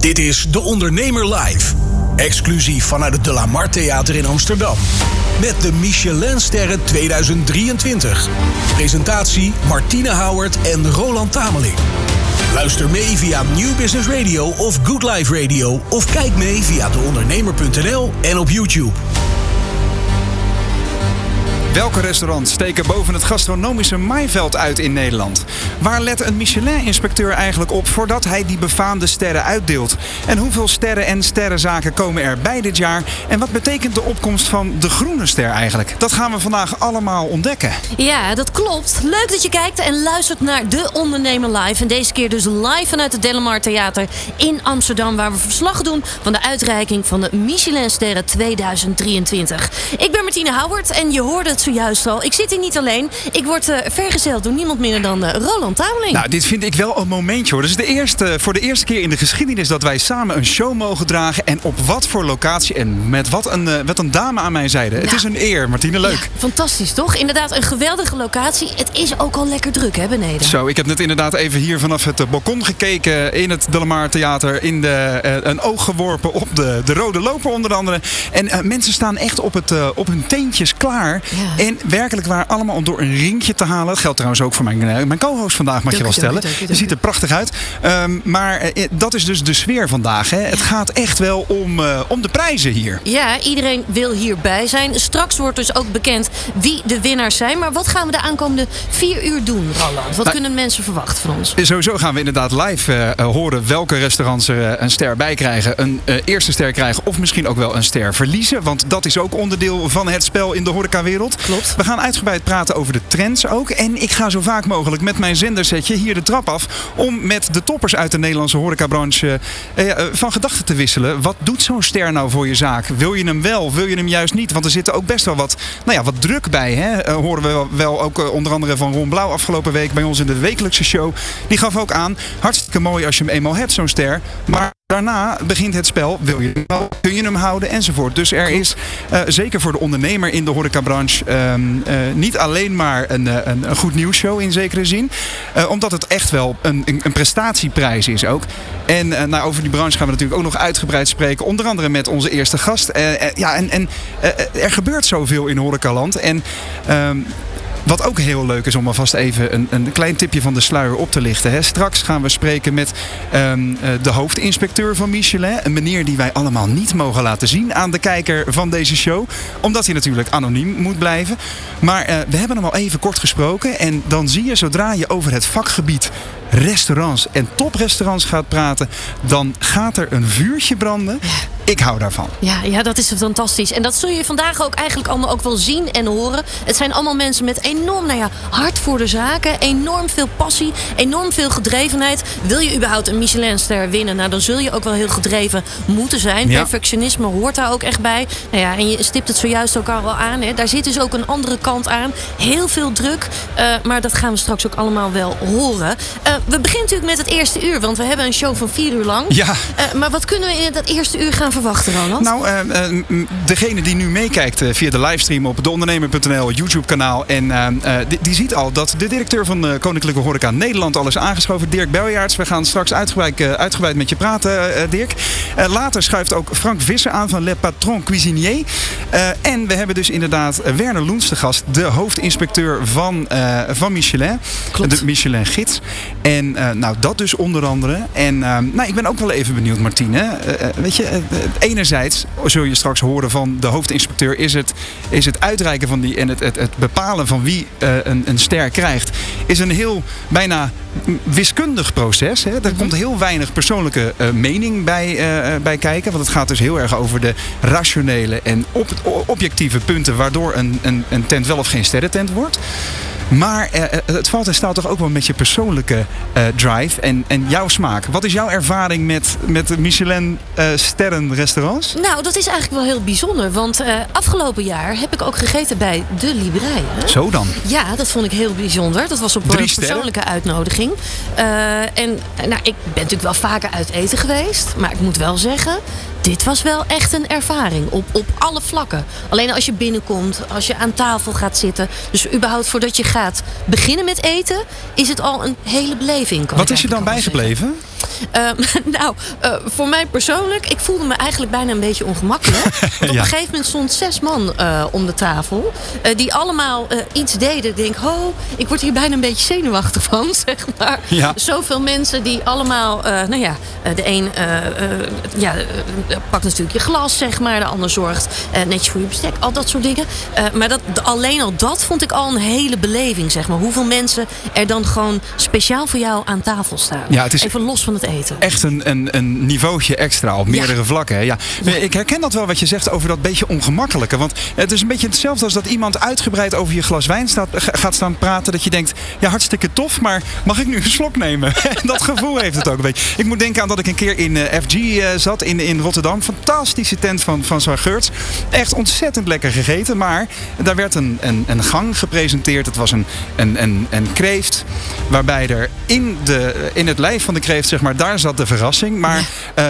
Dit is De Ondernemer Live. Exclusief vanuit het De La Mar Theater in Amsterdam. Met de Michelinsterren 2023. Presentatie Martine Howard en Roland Tameling. Luister mee via New Business Radio of Good Life Radio. Of kijk mee via deondernemer.nl en op YouTube. Welke restaurants steken boven het gastronomische maaiveld uit in Nederland? Waar let een Michelin-inspecteur eigenlijk op voordat hij die befaamde sterren uitdeelt? En hoeveel sterren en sterrenzaken komen er bij dit jaar? En wat betekent de opkomst van de groene ster eigenlijk? Dat gaan we vandaag allemaal ontdekken. Ja, dat klopt. Leuk dat je kijkt en luistert naar De Ondernemer Live. En deze keer dus live vanuit het Delamar Theater in Amsterdam... waar we verslag doen van de uitreiking van de Michelin-sterren 2023. Ik ben Martine Howard en je hoorde het zojuist al. Ik zit hier niet alleen. Ik word uh, vergezeld door niemand minder dan uh, Roland Tameling. Nou, dit vind ik wel een momentje hoor. Dit is de eerste, voor de eerste keer in de geschiedenis dat wij samen een show mogen dragen. En op wat voor locatie en met wat een, wat een dame aan mijn zijde. Het is een eer, Martine. Leuk. Ja, fantastisch, toch? Inderdaad, een geweldige locatie. Het is ook al lekker druk, hè, beneden. Zo, ik heb net inderdaad even hier vanaf het balkon gekeken in het Delamar Theater. In de, een oog geworpen op de, de Rode Loper onder andere. En mensen staan echt op, het, op hun teentjes klaar. Ja. En werkelijk waar allemaal om door een ringje te halen. Dat geldt trouwens ook voor mijn, mijn co-host vandaag, mag je wel stellen. Je ziet er prachtig uit. Um, maar uh, dat is dus de sfeer vandaag. Hè. Het gaat echt wel om, uh, om de prijzen hier. Ja, iedereen wil hierbij zijn. Straks wordt dus ook bekend wie de winnaars zijn. Maar wat gaan we de aankomende vier uur doen, Roland? Wat nou, kunnen mensen verwachten van ons? Sowieso gaan we inderdaad live uh, horen welke restaurants er een ster bij krijgen. Een eerste ster krijgen of misschien ook wel een ster verliezen. Want dat is ook onderdeel van het spel in de horecawereld. Klopt. We gaan uitgebreid praten over de trends ook. En ik ga zo vaak mogelijk met mijn zendersetje hier de trap af. Om met de toppers uit de Nederlandse horecabranche eh, van gedachten te wisselen. Wat doet zo'n ster nou voor je zaak? Wil je hem wel? Wil je hem juist niet? Want er zit ook best wel wat, nou ja, wat druk bij. Hè? Uh, horen we wel, ook uh, onder andere van Ron Blauw afgelopen week bij ons in de wekelijkse show. Die gaf ook aan, hartstikke mooi als je hem eenmaal hebt, zo'n ster. Maar Daarna begint het spel, wil je hem, kun je hem houden enzovoort. Dus er is uh, zeker voor de ondernemer in de horecabranche um, niet alleen maar een, een, een goed nieuwsshow in zekere zin. Omdat het echt wel een, een, prestatieprijs is ook. En nou, over die branche gaan we natuurlijk ook nog uitgebreid spreken. Onder andere met onze eerste gast. ja, en, en er gebeurt zoveel in horecaland. En um, wat ook heel leuk is om alvast even een, een klein tipje van de sluier op te lichten. Hè. Straks gaan we spreken met um, de hoofdinspecteur van Michelin. Een meneer die wij allemaal niet mogen laten zien aan de kijker van deze show. Omdat hij natuurlijk anoniem moet blijven. Maar uh, we hebben hem al even kort gesproken. En dan zie je zodra je over het vakgebied restaurants en toprestaurants gaat praten, dan gaat er een vuurtje branden. Ik hou daarvan. Ja, ja, dat is fantastisch. En dat zul je vandaag ook eigenlijk allemaal ook wel zien en horen. Het zijn allemaal mensen met enorm nou ja, hart voor de zaken. Enorm veel passie. Enorm veel gedrevenheid. Wil je überhaupt een Michelinster winnen? Nou, dan zul je ook wel heel gedreven moeten zijn. Ja. Perfectionisme hoort daar ook echt bij. Nou ja, en je stipt het zojuist ook al aan. Hè. Daar zit dus ook een andere kant aan. Heel veel druk. Uh, maar dat gaan we straks ook allemaal wel horen. Uh, we beginnen natuurlijk met het eerste uur. Want we hebben een show van vier uur lang. Ja. Uh, maar wat kunnen we in dat eerste uur gaan verwachten, Roland? Nou, uh, degene die nu meekijkt via de livestream op deondernemer.nl YouTube-kanaal. En die, die, ziet al dat de directeur van de Koninklijke Horeca Nederland al is aangeschoven. Dirk Beljaarts. We gaan straks uitgebreid, uitgebreid met je praten, Dirk. later schuift ook Frank Visser aan van Le Patron Cuisinier. en we hebben dus inderdaad Werner Loens te gast. De hoofdinspecteur van, van Michelin. Klopt. De Michelin-gids. En uh, nou, dat dus onder andere. En uh, nou, ik ben ook wel even benieuwd, Martine. Uh, weet je, enerzijds zul je straks horen van de hoofdinspecteur... is het, is het uitreiken van die en het, het, het bepalen van wie een, een ster krijgt... is een heel bijna wiskundig proces. Hè? Er mm-hmm. komt heel weinig persoonlijke mening bij, bij kijken. Want het gaat dus heel erg over de rationele en op, objectieve punten... waardoor een, een, een tent wel of geen sterrentent wordt. Maar uh, het valt en staat toch ook wel met je persoonlijke uh, drive en, en jouw smaak. Wat is jouw ervaring met, met de Michelin uh, sterren restaurants? Nou, dat is eigenlijk wel heel bijzonder. Want afgelopen jaar heb ik ook gegeten bij De Librei. Zo dan? Ja, dat vond ik heel bijzonder. Dat was op een persoonlijke uitnodiging. en nou, ik ben natuurlijk wel vaker uit eten geweest. Maar ik moet wel zeggen, dit was wel echt een ervaring op, op alle vlakken. Alleen als je binnenkomt, als je aan tafel gaat zitten. Dus überhaupt voordat je gaat beginnen met eten, is het al een hele beleving. Wat is je dan bijgebleven? Ehm, nou, uh, voor mij persoonlijk, ik voelde me eigenlijk bijna een beetje ongemakkelijk. Want op een gegeven moment stond zes man eh, om de tafel. eh, die allemaal eh, iets deden. Ik denk, ho, ik word hier bijna een beetje zenuwachtig van, zeg maar. Ja. Zoveel mensen die allemaal, eh, nou ja, eh, de een eh, eh, ja, eh, pakt een stukje glas, zeg maar. De ander zorgt eh, netjes voor je bestek, al dat soort dingen. Eh, maar dat, alleen al dat vond ik al een hele beleving, zeg maar. Hoeveel mensen er dan gewoon speciaal voor jou aan tafel staan. Ja, het is- Even los van het eten. echt een, een, een niveautje extra op meerdere vlakken. Hè? Ja. Ik herken dat wel wat je zegt over dat beetje ongemakkelijke. Want het is een beetje hetzelfde als dat iemand uitgebreid over je glas wijn staat, ga- gaat staan praten. Dat je denkt, ja hartstikke tof, maar mag ik nu een slok nemen? dat gevoel heeft het ook een beetje. Ik moet denken aan dat ik een keer in eh, FG eh, zat in, in Rotterdam. Fantastische tent van, van Geurts. Echt ontzettend lekker gegeten. Maar daar werd een, een, een gang gepresenteerd. Het was een, een, een, een kreeft. Waarbij er in, de, in het lijf van de kreeft, zeg maar, daar zat de verrassing. Maar eh,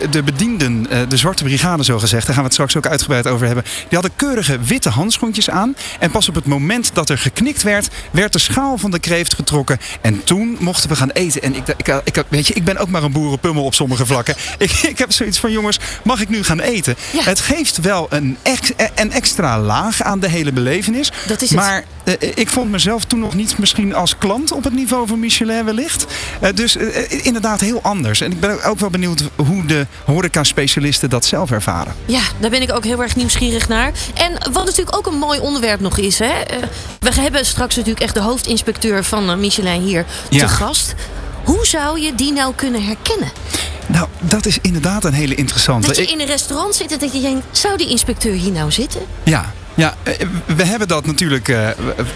de- de bedienden, eh, de zwarte brigade zo gezegd, daar gaan we het straks ook uitgebreid over hebben. Die hadden keurige witte handschoentjes aan. En pas op het moment dat er geknikt werd, werd de schaal van de kreeft getrokken. En toen mochten we gaan eten. En ik, ik, ik, weet je, ik ben ook maar een boerenpummel op sommige vlakken. Ik, ik heb zoiets van, jongens, mag ik nu gaan eten? Ja. Het geeft wel een, ex, een extra laag aan de hele belevenis. Dat is het. maar eh, ik vond mezelf toen nog niet misschien als klant op het niveau van Michelin wellicht. Eh, dus eh, eh, inderdaad heel anders. En ik ben ook wel benieuwd hoe de horeca-specialisten dat zelf ervaren. Ja, daar ben ik ook heel erg nieuwsgierig naar. En wat natuurlijk ook een mooi onderwerp nog is. Hè? eh, we hebben straks natuurlijk echt de hoofdinspecteur van eh, Michelin hier Ja. te gast. Hoe zou je die nou kunnen herkennen? Nou, dat is inderdaad een hele interessante. Dat je in een restaurant zit en dat je denkt... zou die inspecteur hier nou zitten? Ja. Ja, eh, we hebben dat natuurlijk, eh,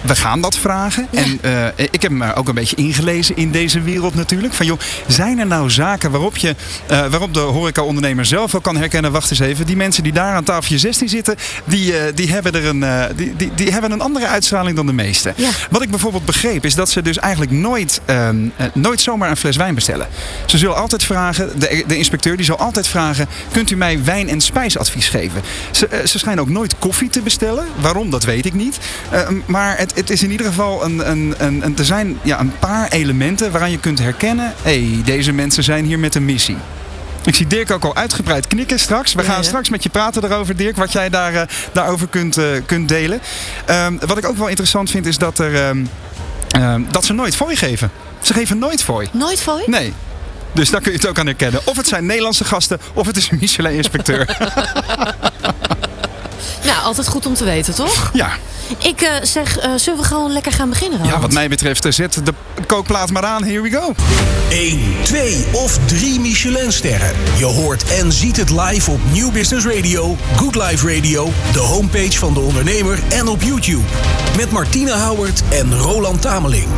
we- gaan dat vragen. Ja. En eh, ik heb me ook een beetje ingelezen in deze wereld natuurlijk. Van joh, zijn er nou zaken waarop, je, eh, waarop de horeca-ondernemer zelf wel kan herkennen... wacht eens even, die mensen die daar aan tafeltje 16 zitten... die, die, hebben, er een, die, die, die hebben een andere uitstraling dan de meeste. Ja. Wat ik bijvoorbeeld begreep is dat ze dus eigenlijk nooit, ehm, eh, nooit zomaar een fles wijn bestellen. Ze zullen altijd vragen, de, de inspecteur die zal altijd vragen... kunt u mij wijn- en spijsadvies geven? Ze, ze schijnen ook nooit koffie te bestellen. Waarom, dat weet ik niet. Eh, maar het, het is in ieder geval een, een, een, een, er zijn ja, een paar elementen waaraan je kunt herkennen... hé, hey, deze mensen zijn hier met een missie. Ik zie Dirk ook al uitgebreid knikken straks. We gaan ja. straks met je praten daarover, Dirk, wat jij daar, eh, daarover kunt, eh, kunt delen. Ehm, wat ik ook wel interessant vind, is dat, er, ehm, ehm, dat ze nooit fooi geven. Ze geven nooit fooi. Nooit voor je? Nee. Dus daar kun je het ook aan herkennen. Of het zijn Nederlandse gasten, of het is een Michelin-inspecteur. Nou, altijd goed om te weten, toch? ja. Ik eh, zeg, eh, zullen we gewoon lekker gaan beginnen? ja, Roland? wat mij betreft, eh, zet de kookplaat maar aan. Here we go. 1, 2 of 3 Michelinsterren. Je hoort en ziet het live op Nieuw Business Radio, Good Life Radio, de homepage van de ondernemer en op YouTube. Met Martine Howard en Roland Tameling.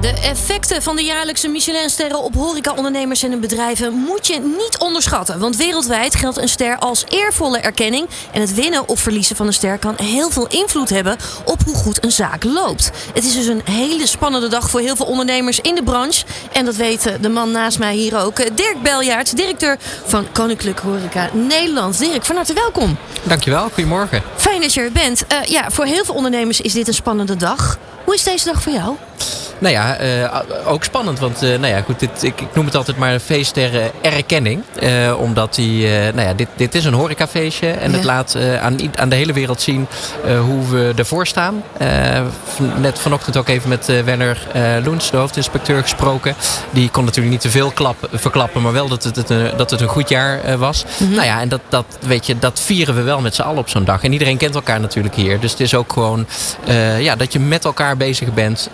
Ja, de effecten van de jaarlijkse Michelinsterren op horecaondernemers en hun bedrijven moet je niet onderschatten. Want wereldwijd geldt een ster als eervolle erkenning. En het winnen of verliezen van een ster kan heel veel invloed hebben op hoe goed een zaak loopt. Het is dus een hele spannende dag voor heel veel ondernemers in de branche. En dat weet de man naast mij hier ook. Eh, Dirk Beljaert, directeur van Koninklijk Horeca Nederland. Dirk, van harte welkom. Dankjewel, goedemorgen. Fijn dat je er bent. Eh, ja, voor heel veel ondernemers is dit een spannende dag. Hoe is deze dag voor jou? Nou ja, eh, ook spannend, want eh, nou ja, goed, dit, ik, ik noem het altijd maar een feest ter eh, erkenning. Omdat die, nou ja, dit, dit is een horecafeestje en het laat aan, aan de hele wereld zien hoe we ervoor staan. Net vanochtend ook even met Werner Loens, de hoofdinspecteur, gesproken. Die kon natuurlijk niet te veel klap, verklappen, maar wel dat het, het, een- dat het een goed jaar was. Nou ja, en dat, dat, weet je, dat vieren we wel met z'n allen op zo'n dag. En iedereen kent elkaar natuurlijk hier. Dus het is ook gewoon ja, dat je met elkaar bezig bent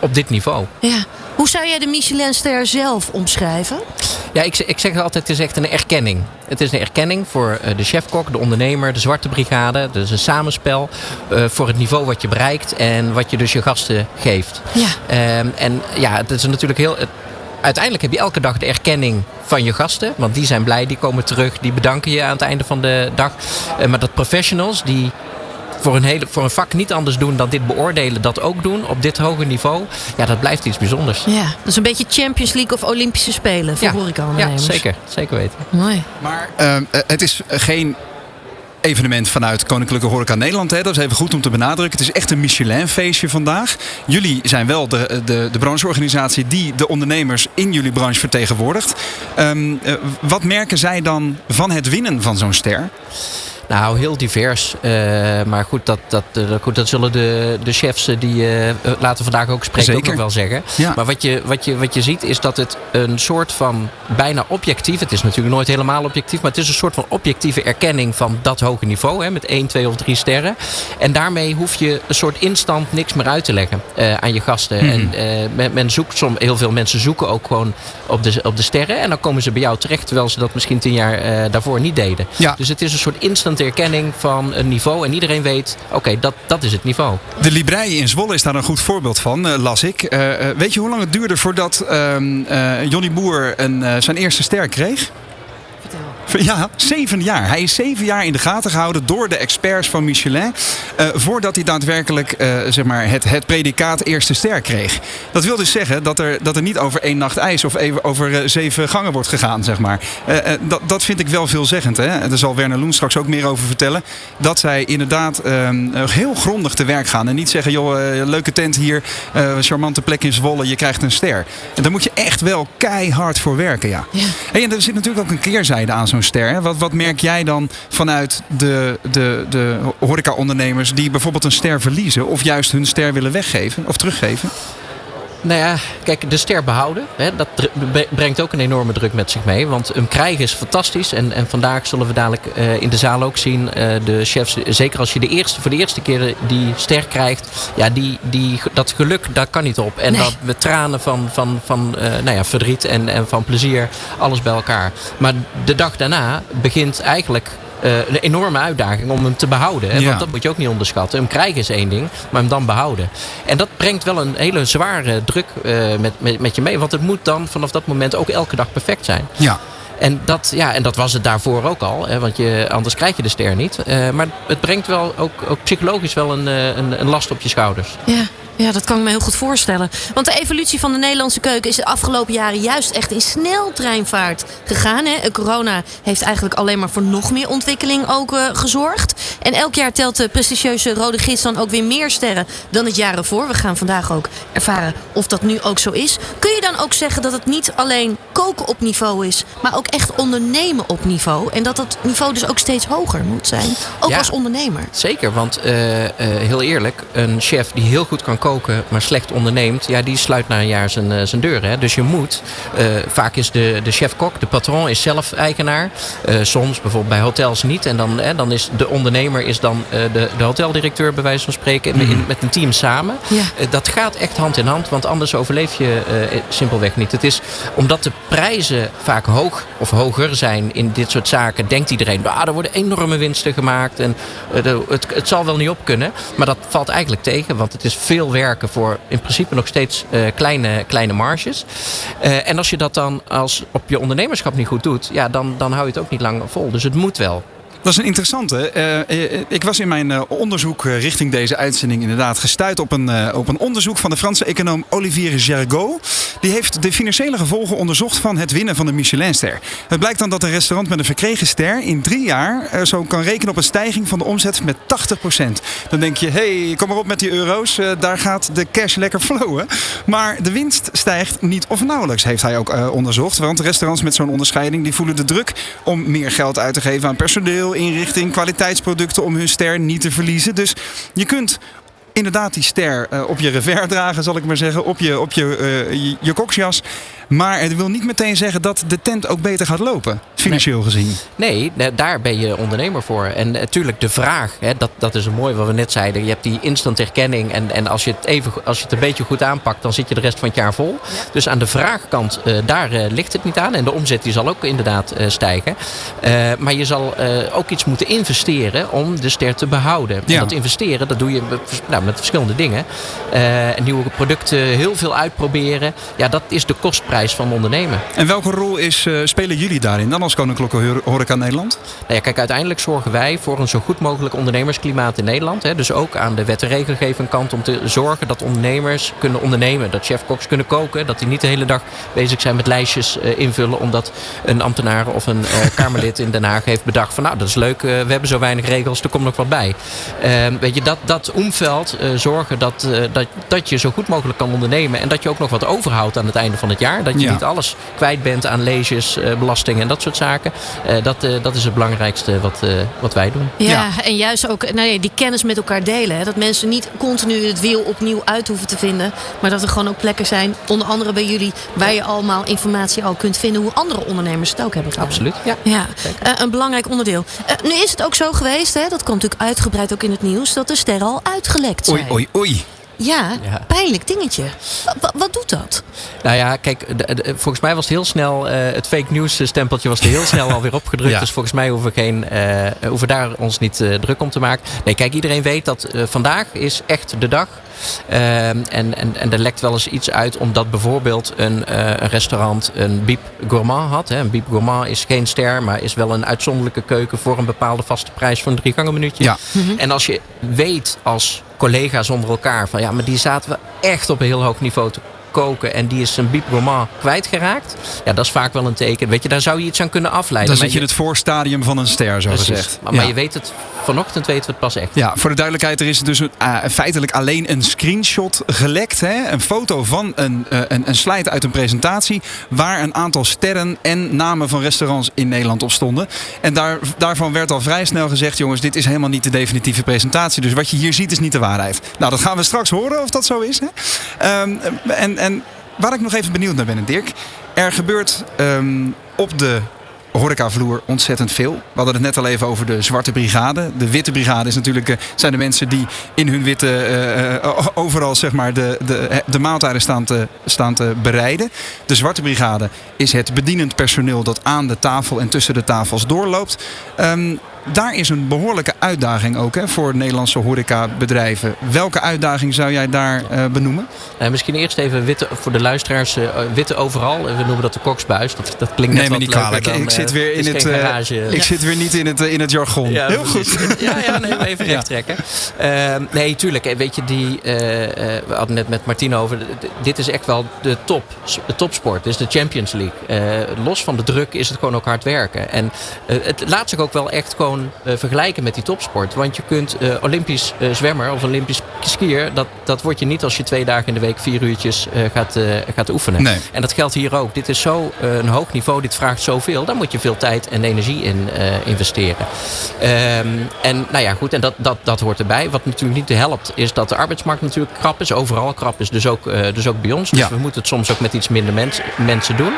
op dit niveau. Ja. Hoe zou jij de Michelinster zelf omschrijven? Ja, ik, ik zeg altijd, het is echt een erkenning. Het is een erkenning voor eh, de chefkok, de ondernemer, de zwarte brigade. Dus een samenspel eh, voor het niveau wat je bereikt en wat je dus je gasten geeft. Ja. Ehm, en ja, het is natuurlijk heel... het- uiteindelijk heb je elke dag de erkenning van je gasten. Want die zijn blij, die komen terug, die bedanken je aan het einde van de dag. Eh, maar dat professionals die voor een, hele, voor een vak niet anders doen dan dit beoordelen, dat ook doen op dit hoge niveau. Ja, dat blijft iets bijzonders. Ja, dat is een beetje Champions League of Olympische Spelen voor ja, horecaondernemers. zeker, zeker weten. Mooi. Maar ehm, eh, het is geen evenement vanuit Koninklijke Horeca Nederland. Hè. Dat is even goed om te benadrukken. Het is echt een Michelin-feestje vandaag. Jullie zijn wel de, de, de brancheorganisatie die de ondernemers in jullie branche vertegenwoordigt. Um, wat merken zij dan van het winnen van zo'n ster? Nou, heel divers. Uh, maar goed, dat, dat, uh, goed, dat zullen de, de chefs die uh, later vandaag ook spreken ook wel zeggen. Ja. Maar wat je, wat, je, wat je ziet is dat het een soort van bijna objectief... Het is natuurlijk nooit helemaal objectief... maar het is een soort van objectieve erkenning van dat hoge niveau. Hè, met 1, 2 of 3 sterren. En daarmee hoef je een soort instant niks meer uit te leggen aan je gasten. -hmm. En men, men, zoekt, som, heel veel mensen zoeken ook gewoon op de, op de sterren. En dan komen ze bij jou terecht... terwijl ze dat misschien tien jaar daarvoor niet deden. Ja. Dus het is een soort instant erkenning van een niveau. En iedereen weet, oké, dat, dat is het niveau. De Librei in Zwolle is daar een goed voorbeeld van, uh, las ik. Uh, weet je hoe lang het duurde voordat uh, Johnny Boer een, zijn eerste ster kreeg? Ja, zeven jaar. Hij is zeven jaar in de gaten gehouden door de experts van Michelin. Uh, voordat hij daadwerkelijk uh, zeg maar het, het predicaat eerste ster kreeg. Dat wil dus zeggen dat er, dat er niet over één nacht ijs of even over uh, zeven gangen wordt gegaan. Zeg maar. dat, dat vind ik wel veelzeggend. Hè? Daar zal Werner Loen straks ook meer over vertellen. Dat zij inderdaad ehm, heel grondig te werk gaan. En niet zeggen, joh, leuke tent hier, charmante plek in Zwolle, je krijgt een ster. En daar moet je echt wel keihard voor werken. Ja. ja. Hey, en er zit natuurlijk ook een keerzijde aan zo'n ster. Wat, wat merk jij dan vanuit de, de, de horeca-ondernemers die bijvoorbeeld een ster verliezen of juist hun ster willen weggeven of teruggeven? Nou ja, kijk, de ster behouden, hè, dat brengt ook een enorme druk met zich mee. Want hem krijgen is fantastisch. En, en vandaag zullen we dadelijk uh, in de zaal ook zien, uh, de chefs, zeker als je de eerste, voor de eerste keer die ster krijgt, ja, die, die, dat geluk, daar kan niet op. En nee. dat we tranen van, van, van uh, nou ja, verdriet en, en van plezier, alles bij elkaar. Maar de dag daarna begint eigenlijk uh, een enorme uitdaging om hem te behouden. Hè? Ja. Want dat moet je ook niet onderschatten. Hem krijgen is één ding, maar hem dan behouden. En dat brengt wel een hele zware druk uh, met, met, met je mee. Want het moet dan vanaf dat moment ook elke dag perfect zijn. Ja. En dat, ja, en dat was het daarvoor ook al. Hè, want je, anders krijg je de ster niet. Uh, maar het brengt wel ook, ook psychologisch wel een, een, een last op je schouders. Ja. Ja, dat kan ik me heel goed voorstellen. Want de evolutie van de Nederlandse keuken is de afgelopen jaren juist echt in sneltreinvaart gegaan. Hè? Corona heeft eigenlijk alleen maar voor nog meer ontwikkeling ook uh, gezorgd. En elk jaar telt de prestigieuze Rode Gids dan ook weer meer sterren dan het jaar ervoor. We gaan vandaag ook ervaren of dat nu ook zo is. Kun je dan ook zeggen dat het niet alleen koken op niveau is, maar ook echt ondernemen op niveau? En dat dat niveau dus ook steeds hoger moet zijn, ook ja, als ondernemer? Zeker, want uh, uh, heel eerlijk, een chef die heel goed kan koken koken, maar slecht onderneemt, ja, die sluit na een jaar zijn, uh, zijn deuren. Hè. Dus je moet, uh, vaak is de, de chef-kok, de patron, is zelf eigenaar. Uh, soms bijvoorbeeld bij hotels niet. En dan, hè, dan is de ondernemer is dan de, de hoteldirecteur, bij wijze van spreken, mm. in, met een team samen. Ja. dat gaat echt hand in hand, want anders overleef je simpelweg niet. Het is omdat de prijzen vaak hoog of hoger zijn in dit soort zaken, denkt iedereen, ah, er worden enorme winsten gemaakt en het, het zal wel niet op kunnen. Maar dat valt eigenlijk tegen, want het is veel werken voor in principe nog steeds uh, kleine, kleine marges. Uh, en als je dat dan als op je ondernemerschap niet goed doet, ja, dan, dan hou je het ook niet lang vol. Dus het moet wel. Dat is een interessante. Uh, ik was in mijn onderzoek richting deze uitzending inderdaad gestuurd op een, op een onderzoek van de Franse econoom Olivier Gergaud. Die heeft de financiële gevolgen onderzocht van het winnen van de Michelinster. Het blijkt dan dat een restaurant met een verkregen ster in drie jaar zo kan rekenen op een stijging van de omzet met 80%. Dan denk je, hé, hey, kom maar op met die euro's, daar gaat de cash lekker flowen. Maar de winst stijgt niet of nauwelijks, heeft hij ook onderzocht. Want restaurants met zo'n onderscheiding die voelen de druk om meer geld uit te geven aan personeel inrichting, kwaliteitsproducten om hun ster niet te verliezen. Dus je kunt inderdaad die ster uh, op je revers dragen, zal ik maar zeggen, op je, op je, uh, je, je koksjas. Maar het wil niet meteen zeggen dat de tent ook beter gaat lopen, financieel nee. gezien. Nee, daar ben je ondernemer voor. En natuurlijk de vraag, hè, dat, dat is mooi wat we net zeiden. Je hebt die instant herkenning. En, en als, je het even, als je het een beetje goed aanpakt, dan zit je de rest van het jaar vol. Ja. Dus aan de vraagkant, uh, daar uh, ligt het niet aan. En de omzet die zal ook inderdaad uh, stijgen. maar je zal ook iets moeten investeren om de ster te behouden. Ja. En dat investeren, dat doe je nou, met verschillende dingen. Uh, nieuwe producten, heel veel uitproberen. Ja, dat is de kostprijs van ondernemen. En welke rol is, uh, spelen jullie daarin dan als Koninklijke Horeca Nederland? Nou ja, kijk, uiteindelijk zorgen wij voor een zo goed mogelijk ondernemersklimaat in Nederland. Hè. Dus ook aan de wet en regelgeving kant om te zorgen dat ondernemers kunnen ondernemen. Dat chefkoks kunnen koken. Dat die niet de hele dag bezig zijn met lijstjes uh, invullen. Omdat een ambtenaar of een Kamerlid in Den Haag heeft bedacht van nou, dat is leuk. we hebben zo weinig regels, er komt nog wat bij. Ehm, weet je, dat, dat omveld zorgen dat, dat, dat je zo goed mogelijk kan ondernemen. En dat je ook nog wat overhoudt aan het einde van het jaar. Dat je niet alles kwijt bent aan leges, belastingen en dat soort zaken. dat, dat is het belangrijkste wat, wat wij doen. Ja, en juist ook nou ja, die kennis met elkaar delen. Hè? Dat mensen niet continu het wiel opnieuw uit hoeven te vinden. Maar dat er gewoon ook plekken zijn, onder andere bij jullie, waar je allemaal informatie al kunt vinden hoe andere ondernemers het ook hebben gedaan. Absoluut, ja. ja. Uh, een belangrijk onderdeel. Uh, nu is het ook zo geweest, hè, dat komt natuurlijk uitgebreid ook in het nieuws, dat de sterren al uitgelekt zijn. Oei, oei, oei. Ja, ja, pijnlijk dingetje. Wat, wat doet dat? Nou ja, kijk, volgens mij was het heel snel, uh, het fake news stempeltje was er heel snel alweer opgedrukt. Ja. Dus volgens mij hoeven we, geen, uh, hoeven daar ons niet uh, druk om te maken. Nee, kijk, iedereen weet dat vandaag is echt de dag. En, en, en er lekt wel eens iets uit omdat bijvoorbeeld een, een restaurant een biep gourmand had. Hè. Een biep gourmand is geen ster, maar is wel een uitzonderlijke keuken voor een bepaalde vaste prijs van een drie gangen minuutje. Ja. Mm -hmm. En als je weet als collega's onder elkaar van ja, maar die zaten we echt op een heel hoog niveau te koken en die is zijn biep gourmand kwijtgeraakt. Ja, dat is vaak wel een teken. Weet je, daar zou je iets aan kunnen afleiden. Dan zit je in het voorstadium van een ster, zo Precies. gezegd. Maar, maar je weet het, vanochtend weten we het pas echt. Ja, voor de duidelijkheid, er is dus een, uh, feitelijk alleen een screenshot gelekt. Hè? Een foto van een, uh, een, een slide uit een presentatie waar een aantal sterren en namen van restaurants in Nederland op stonden. En daar, daarvan werd al vrij snel gezegd, jongens, dit is helemaal niet de definitieve presentatie. Dus wat je hier ziet is niet de waarheid. Nou, dat gaan we straks horen of dat zo is. Hè? Um, en, en waar ik nog even benieuwd naar ben, Dirk. Er gebeurt um, op de horecavloer ontzettend veel. We hadden het net al even over de zwarte brigade. De witte brigade is natuurlijk, uh, zijn de mensen die in hun witte uh, overal zeg maar, de, de, de maaltijden staan te, staan te bereiden. De zwarte brigade is het bedienend personeel dat aan de tafel en tussen de tafels doorloopt. Um, daar is een behoorlijke uitdaging ook hè, voor Nederlandse horecabedrijven. Welke uitdaging zou jij daar uh, benoemen? Uh, misschien eerst even witte, voor de luisteraars, uh, witte overal. We noemen dat de koksbuis. Dat, dat klinkt net nee, wat niet kwalijk. dan, ik zit weer in het, garage. ik zit weer niet in het, in het jargon. Ja, Heel goed. Ja, ja nee, even recht trekken. Nee, tuurlijk. Weet je, die, we hadden net met Martino over. Dit is echt wel de top. De topsport. Dit is de Champions League. los van de druk is het gewoon ook hard werken. En het laat zich ook wel echt gewoon uh, vergelijken met die topsport. Want je kunt uh, Olympisch uh, zwemmer of Olympisch skier, dat, dat word je niet als je twee dagen in de week vier uurtjes gaat, gaat oefenen. Nee. En dat geldt hier ook. Dit is zo een hoog niveau, dit vraagt zoveel. Daar moet je veel tijd en energie in investeren. Um, en nou ja, goed, en dat, dat, dat hoort erbij. Wat natuurlijk niet helpt, is dat de arbeidsmarkt natuurlijk krap is. Overal krap is, dus ook, dus ook bij ons. Dus Ja. we moeten het soms ook met iets minder mens, mensen doen.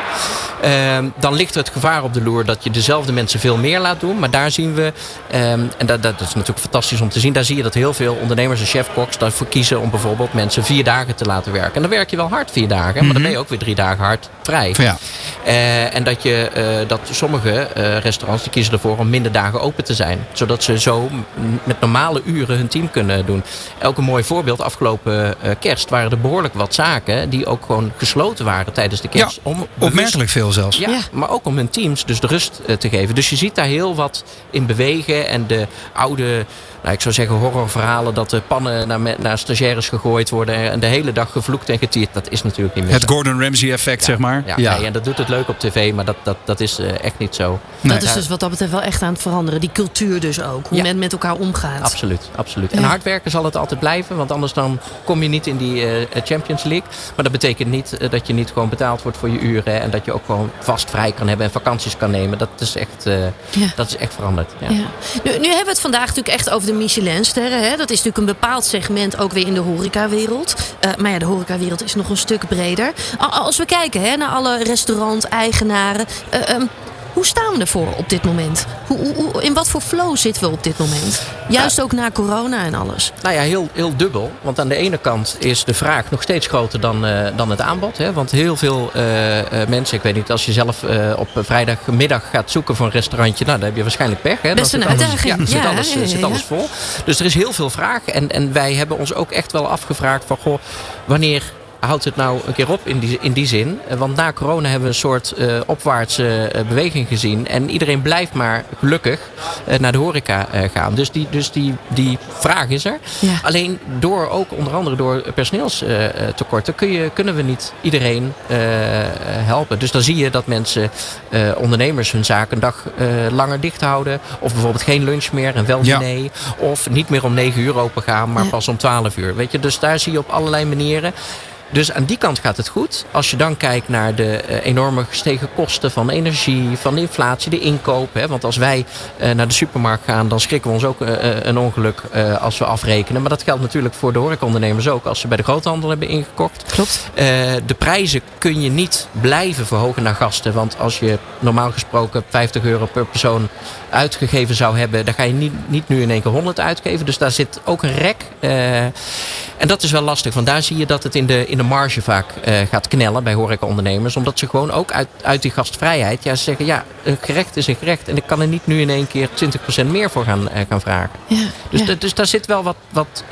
Um, dan ligt er het gevaar op de loer dat je dezelfde mensen veel meer laat doen. Maar daar zien we Um, en dat, dat, is natuurlijk fantastisch om te zien. Daar zie je dat heel veel ondernemers en chefkoks daarvoor kiezen om bijvoorbeeld mensen vier dagen te laten werken. En dan werk je wel hard vier dagen, maar Mhm. dan ben je ook weer drie dagen hard vrij. Ja. Uh, en dat, je, uh, dat sommige uh, restaurants die kiezen ervoor om minder dagen open te zijn. Zodat ze zo met normale uren hun team kunnen doen. Ook een mooi voorbeeld, afgelopen uh, kerst waren er behoorlijk wat zaken die ook gewoon gesloten waren tijdens de kerst. Ja, om bewust- Opmerkelijk veel zelfs. ja, Ja. maar ook om hun teams dus de rust eh, te geven. Dus je ziet daar heel wat in bewegen. En de oude, nou, ik zou zeggen horrorverhalen... dat de pannen naar, naar stagiaires gegooid worden... en de hele dag gevloekt en getierd. Dat is natuurlijk niet meer Het zo. Gordon Ramsay effect, zeg maar. Ja, Nee, en dat doet het leuk op tv, maar dat, dat, dat is eh, echt niet zo. Nee. dat is dus wat dat betreft wel echt aan het veranderen. Die cultuur dus ook. Hoe Ja. men met elkaar omgaat. Absoluut, absoluut. En Ja. hard werken zal het altijd blijven, want anders dan kom je niet in die eh, Champions League. Maar dat betekent niet eh, dat je niet gewoon betaald wordt voor je uren en dat je ook gewoon vast vrij kan hebben en vakanties kan nemen. Dat is echt, eh, Ja. dat is echt veranderd. Ja. Ja. Nu, nu hebben we het vandaag natuurlijk echt over de Michelinsterren. Hè? Dat is natuurlijk een bepaald segment ook weer in de horecawereld. Eh maar ja, de horecawereld is nog een stuk breder. Als we kijken hè, naar alle restaurant-eigenaren. eh, ehm, hoe staan we ervoor op dit moment? Hoe, hoe, in wat voor flow zitten we op dit moment? Juist ook na corona en alles. Nou ja, heel, heel dubbel. Want aan de ene kant is de vraag nog steeds groter dan, eh, dan het aanbod. Hè? Want heel veel eh, eh, mensen, ik weet niet, als je zelf op vrijdagmiddag gaat zoeken voor een restaurantje, nou, dan heb je waarschijnlijk pech. Hè? Dan Best zit een alles- uitdaging. Ja, zit, alles, ja, zit alles vol. Dus er is heel veel vraag. En, en wij hebben ons ook echt wel afgevraagd van, goh, wanneer houdt het nou een keer op in die, in die zin? Eh, Want na corona hebben we een soort eh, opwaartse eh, beweging gezien. En iedereen blijft maar gelukkig eh, naar de horeca eh, gaan. Dus, die, dus die, die vraag is er. Ja. Alleen door ook onder andere door personeelstekorten kun je, kunnen we niet iedereen eh, helpen. Dus dan zie je dat mensen, eh, ondernemers, hun zaak een dag eh, langer dicht houden. Of bijvoorbeeld geen lunch meer en wel Ja. diner. Of niet meer om 9 uur open gaan, maar Ja. pas om 12 uur. Weet je? Dus daar zie je op allerlei manieren. Dus aan die kant gaat het goed. Als je dan kijkt naar de eh, enorme gestegen kosten van energie, van de inflatie, de inkoop. Hè, want als wij eh, naar de supermarkt gaan, dan schrikken we ons ook eh, een ongeluk als we afrekenen. Maar dat geldt natuurlijk voor de horecaondernemers ook. Als ze bij de groothandel hebben ingekocht. Klopt. De prijzen kun je niet blijven verhogen naar gasten. Want als je normaal gesproken 50 euro per persoon uitgegeven zou hebben, dan ga je niet, niet nu in één keer 100 uitgeven. Dus daar zit ook een rek. Eh, en dat is wel lastig, want daar zie je dat het in de, in de marge vaak eh, gaat knellen bij horecaondernemers. Omdat ze gewoon ook uit, uit die gastvrijheid ja, ze zeggen, ja, een gerecht is een gerecht. En ik kan er niet nu in één keer 20% meer voor gaan, eh, gaan vragen. Ja. Dus, ja. dus daar zit wel wat, wat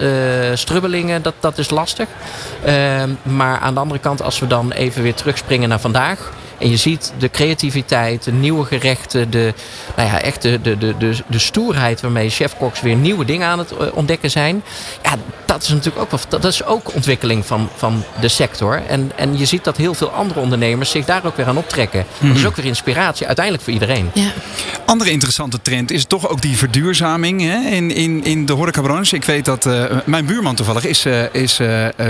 strubbelingen, dat, dat is lastig. Ehm, maar aan de andere kant, als we dan even weer terugspringen naar vandaag. En je ziet de creativiteit, de nieuwe gerechten, de, nou ja, echt de, de, de, de, de stoerheid waarmee chefkoks weer nieuwe dingen aan het eh, ontdekken zijn. Ja, dat is natuurlijk ook, dat is ook ontwikkeling van, van de sector. En, en je ziet dat heel veel andere ondernemers zich daar ook weer aan optrekken. Dat is ook weer inspiratie uiteindelijk voor iedereen. ja. Andere interessante trend is toch ook die verduurzaming hè, in, in, in de horecabranche. Ik weet dat eh, mijn buurman toevallig is, eh is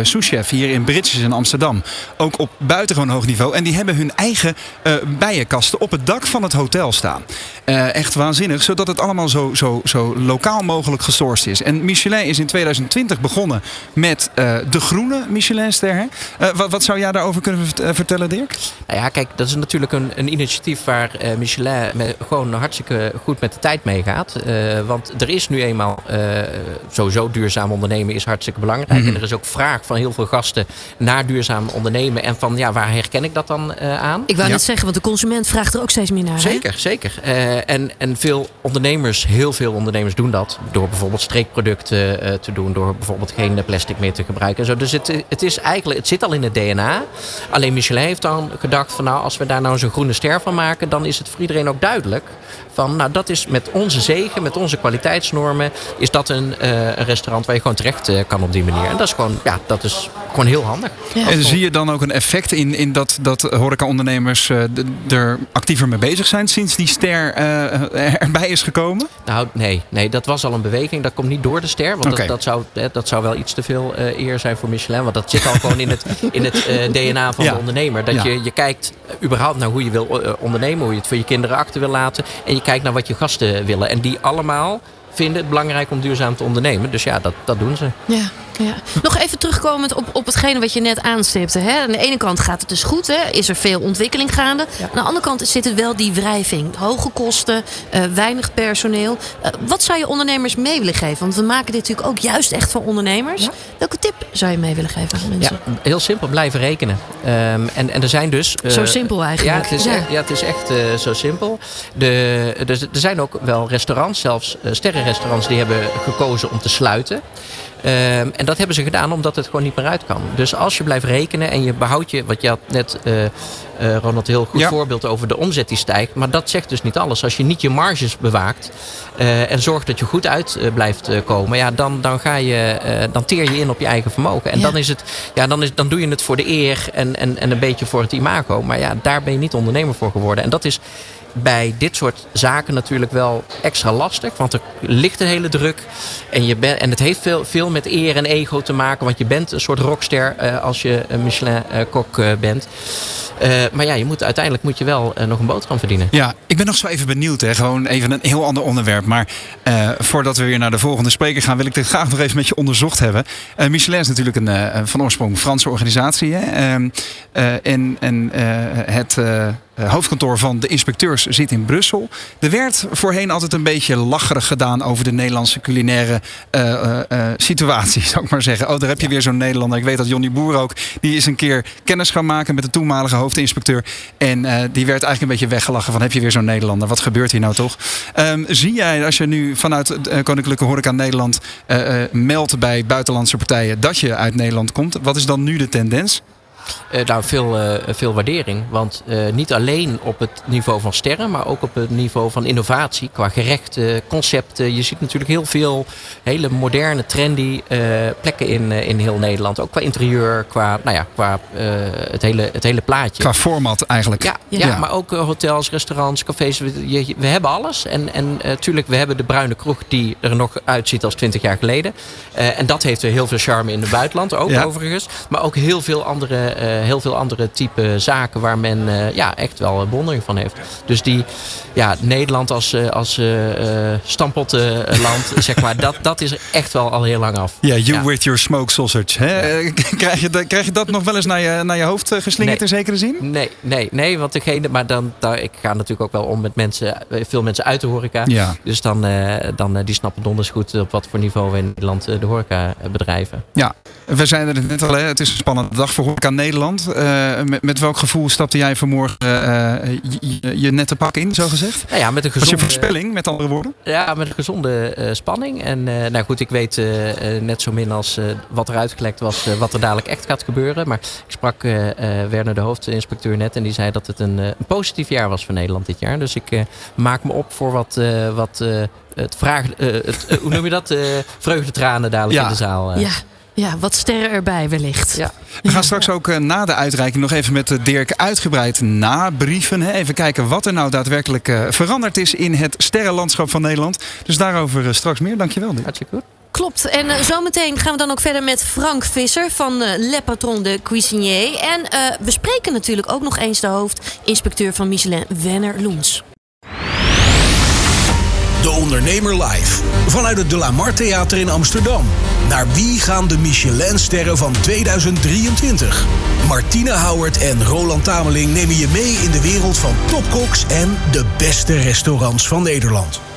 souschef hier in Britjes in Amsterdam. Ook op buitengewoon hoog niveau. En die hebben hun eigen eh, bijenkasten op het dak van het hotel staan. Eh, echt waanzinnig, zodat het allemaal zo, zo, zo lokaal mogelijk gesourced is. En Michelin is in 2020 begonnen met eh, de groene Michelinster. hè. Wat, wat zou jij daarover kunnen vert- vertellen, Dirk? Nou ja, kijk, dat is natuurlijk een, een initiatief waar Michelin met, gewoon hartstikke goed met de tijd meegaat. Want er is nu eenmaal sowieso duurzaam ondernemen is hartstikke belangrijk. En er is ook vraag van heel veel gasten naar duurzaam ondernemen. En van ja, waar herken ik dat dan aan? Ik wou Ja. net zeggen, want de consument vraagt er ook steeds meer naar. hè? Zeker, zeker. Eh, en, en veel ondernemers, heel veel ondernemers doen dat. Door bijvoorbeeld streekproducten eh, te doen. Door bijvoorbeeld geen plastic meer te gebruiken. En zo. Dus het, het, is eigenlijk, het zit al in het DNA. Alleen Michelin heeft dan gedacht van nou, als we daar nou zo'n groene ster van maken. Dan is het voor iedereen ook duidelijk. Van nou, dat is met onze zegen, met onze kwaliteitsnormen. Is dat een, eh, een restaurant waar je gewoon terecht eh, kan op die manier. En dat is gewoon, ja, dat is gewoon heel handig. Ja. En zie je dan ook een effect in, in dat, dat horecaondernemers eh, er actiever mee bezig zijn sinds die ster eh, erbij is gekomen? Nou, nee, nee, dat was al een beweging. Dat komt niet door de ster. Want dat, dat, zou, hè, dat zou wel iets te veel eh, eer zijn voor Michelin. Want dat zit al gewoon in het, in het eh, DNA van Ja. de ondernemer. Dat Ja. je, je kijkt überhaupt naar hoe je wil ondernemen. Hoe je het voor je kinderen achter wil laten. En je kijkt naar wat je gasten willen. En die allemaal vinden het belangrijk om duurzaam te ondernemen. Dus ja, dat, dat doen ze. Ja, ja. Nog even terugkomend op, op hetgene wat je net aanstipte. Hè? Aan de ene kant gaat het dus goed, hè? is er veel ontwikkeling gaande. Aan de andere kant zit het wel die wrijving. Hoge kosten, eh, weinig personeel. Eh, wat zou je ondernemers mee willen geven? Want we maken dit natuurlijk ook juist echt voor ondernemers. Welke tip zou je mee willen geven aan mensen? Ja, heel simpel, blijven rekenen. Ehm, en, en er zijn dus... eh, Zo simpel eigenlijk. Ja, het is, Ja. Echt, ja, het is echt eh, zo simpel. De, er zijn ook wel restaurants, zelfs sterrenrestaurants, die hebben gekozen om te sluiten. Ehm, en dat hebben ze gedaan omdat het gewoon niet meer uit kan. Dus als je blijft rekenen en je behoudt je, wat je had net, eh, eh, Ronald, heel goed Ja. voorbeeld over de omzet die stijgt. Maar dat zegt dus niet alles. Als je niet je marges bewaakt eh, en zorgt dat je goed uit blijft komen, ja, dan, dan, ga je, dan teer je in op je eigen vermogen. En Ja. dan, is het, ja, dan, is, dan doe je het voor de eer en, en, en een beetje voor het imago. Maar ja, daar ben je niet ondernemer voor geworden. En dat is bij dit soort zaken natuurlijk wel extra lastig. Want er ligt een hele druk. En, je ben, en het heeft veel, veel met eer en ego te maken. Want je bent een soort rockster eh, als je een Michelin-kok eh, bent. Eh, maar ja, je moet, uiteindelijk moet je wel nog een boterham verdienen. Ja, ik ben nog zo even benieuwd. Hè. Gewoon even een heel ander onderwerp. Maar voordat we weer naar de volgende spreker gaan, wil ik dit graag nog even met je onderzocht hebben. Michelin is natuurlijk een van oorsprong Franse organisatie. Hè. Ehm, eh, en en het, hoofdkantoor van de inspecteurs zit in Brussel. Er werd voorheen altijd een beetje lacherig gedaan over de Nederlandse culinaire situatie, zou ik maar zeggen. Oh, daar heb je weer zo'n Nederlander. Ik weet dat Johnny Boer ook, die is een keer kennis gaan maken met de toenmalige hoofdinspecteur. En die werd eigenlijk een beetje weggelachen van heb je weer zo'n Nederlander. Wat gebeurt hier nou toch? Um, zie jij, als je nu vanuit Koninklijke Horeca Nederland meldt bij buitenlandse partijen dat je uit Nederland komt, wat is dan nu de tendens? Uh, nou, veel, uh, veel waardering. Want uh, niet alleen op het niveau van sterren, maar ook op het niveau van innovatie. Qua gerechten, concepten. Je ziet natuurlijk heel veel hele moderne, trendy plekken in, in heel Nederland. Ook qua interieur, qua, nou ja, qua het, hele, het hele plaatje. Qua format eigenlijk. Ja, ja, ja. maar ook hotels, restaurants, cafés. We, we hebben alles. En, en natuurlijk, we hebben de bruine kroeg die er nog uitziet als 20 jaar geleden. en dat heeft heel veel charme in het buitenland ook overigens. Maar ook heel veel andere heel veel andere type zaken waar men uh, ja, echt wel bewondering van heeft. Dus die ja, Nederland als, uh, als stampottenland, zeg maar, dat, dat is echt wel al heel lang af. Ja, yeah, you ja. with your smoke sausage. Hè? krijg, je, krijg je dat nog wel eens naar je, naar je hoofd geslingerd nee. in zekere zin? Nee, nee, nee, want degene, maar dan, daar, ik ga natuurlijk ook wel om met mensen, veel mensen uit de horeca. Ja. Dus dan, dan die snappen donders goed op wat voor niveau we in Nederland de horeca bedrijven. Ja, we zijn er net al, hè? het is een spannende dag voor horeca Nederland. Uh, met, met, welk gevoel stapte jij vanmorgen uh, je, je nette pak in, zo gezegd? Nou ja, met een gezonde... Was je voorspelling, met andere woorden? Ja, met een gezonde uh, spanning. En nou goed, ik weet net zo min als wat er uitgelekt was, wat er dadelijk echt gaat gebeuren. Maar ik sprak Werner, de hoofdinspecteur, net. En die zei dat het een, een, positief jaar was voor Nederland dit jaar. Dus ik maak me op voor wat... wat het vraag, het, hoe noem je dat? vreugdetranen dadelijk ja. in de zaal. Ja. Ja, wat sterren erbij wellicht. Ja. We gaan straks ook uh, na de uitreiking nog even met Dirk uitgebreid nabrieven. Hè? Even kijken wat er nou daadwerkelijk uh, veranderd is in het sterrenlandschap van Nederland. Dus daarover uh, straks meer. Dankjewel. Dirk. Hartstikke goed. Klopt. En uh, zometeen gaan we dan ook verder met Frank Visser van uh, Le Patron de Cuisinier. En uh, we spreken natuurlijk ook nog eens de hoofdinspecteur van Michelin, Wenner Loens. De Ondernemer Live. Vanuit het De La Mar Theater in Amsterdam. Naar wie gaan de Michelinsterren van 2023? Martine Howard en Roland Tameling nemen je mee in de wereld van topkoks en de beste restaurants van Nederland.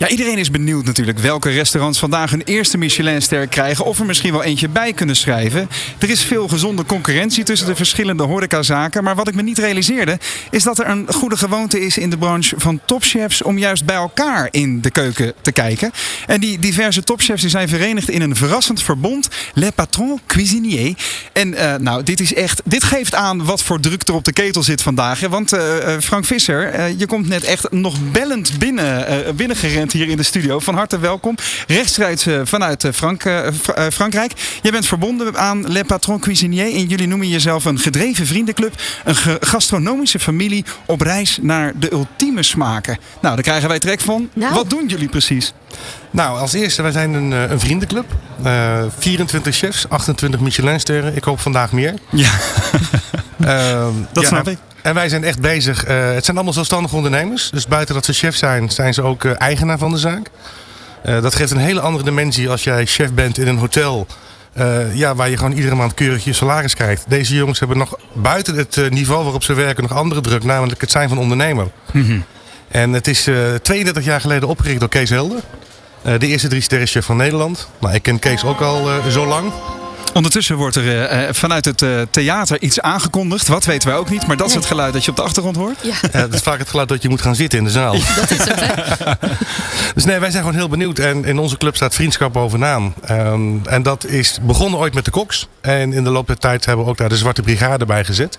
Ja, iedereen is benieuwd natuurlijk welke restaurants vandaag hun eerste Michelinster krijgen. Of er misschien wel eentje bij kunnen schrijven. Er is veel gezonde concurrentie tussen de verschillende horecazaken. Maar wat ik me niet realiseerde, is dat er een goede gewoonte is in de branche van topchefs om juist bij elkaar in de keuken te kijken. En die diverse topchefs die zijn verenigd in een verrassend verbond, Le Patron Cuisinier. En uh, nou, dit is echt, dit geeft aan wat voor druk er op de ketel zit vandaag. Want uh, Frank Visser, je komt net echt nog bellend binnen, binnengerend hier in de studio. Van harte welkom. Rechtstreeks uh, vanuit uh, Frank, uh, Frankrijk. Jij bent verbonden aan Le Patron Cuisinier. En jullie noemen jezelf een gedreven vriendenclub. Een gastronomische familie op reis naar de ultieme smaken. Nou, daar krijgen wij trek van. Nou. Wat doen jullie precies? Nou, als eerste, wij zijn een, een vriendenclub. 24 chefs, 28 Michelinsterren. Ik hoop vandaag meer. Ja, dat ja, snap ik. En wij zijn echt bezig. Uh, het zijn allemaal zelfstandige ondernemers. Dus buiten dat ze chef zijn, zijn ze ook uh, eigenaar van de zaak. Uh, dat geeft een hele andere dimensie als jij chef bent in een hotel. ja, waar je gewoon iedere maand keurig je salaris krijgt. Deze jongens hebben nog buiten het niveau waarop ze werken nog andere druk. Namelijk het zijn van ondernemer. Mm -hmm. En het is 32 jaar geleden opgericht door Kees Helder. de eerste drie sterrenchef van Nederland. Nou, ik ken Kees ook al zo lang. Ondertussen wordt er uh, vanuit het uh, theater iets aangekondigd. Wat weten wij ook niet, maar dat is het geluid dat je op de achtergrond hoort. Ja. dat is vaak het geluid dat je moet gaan zitten in de zaal. Ja, dat is het, hè? dus nee, wij zijn gewoon heel benieuwd. En in onze club staat vriendschap bovenaan. Um, en dat is begonnen ooit met de koks. En in de loop der tijd hebben we ook daar de Zwarte Brigade bij gezet.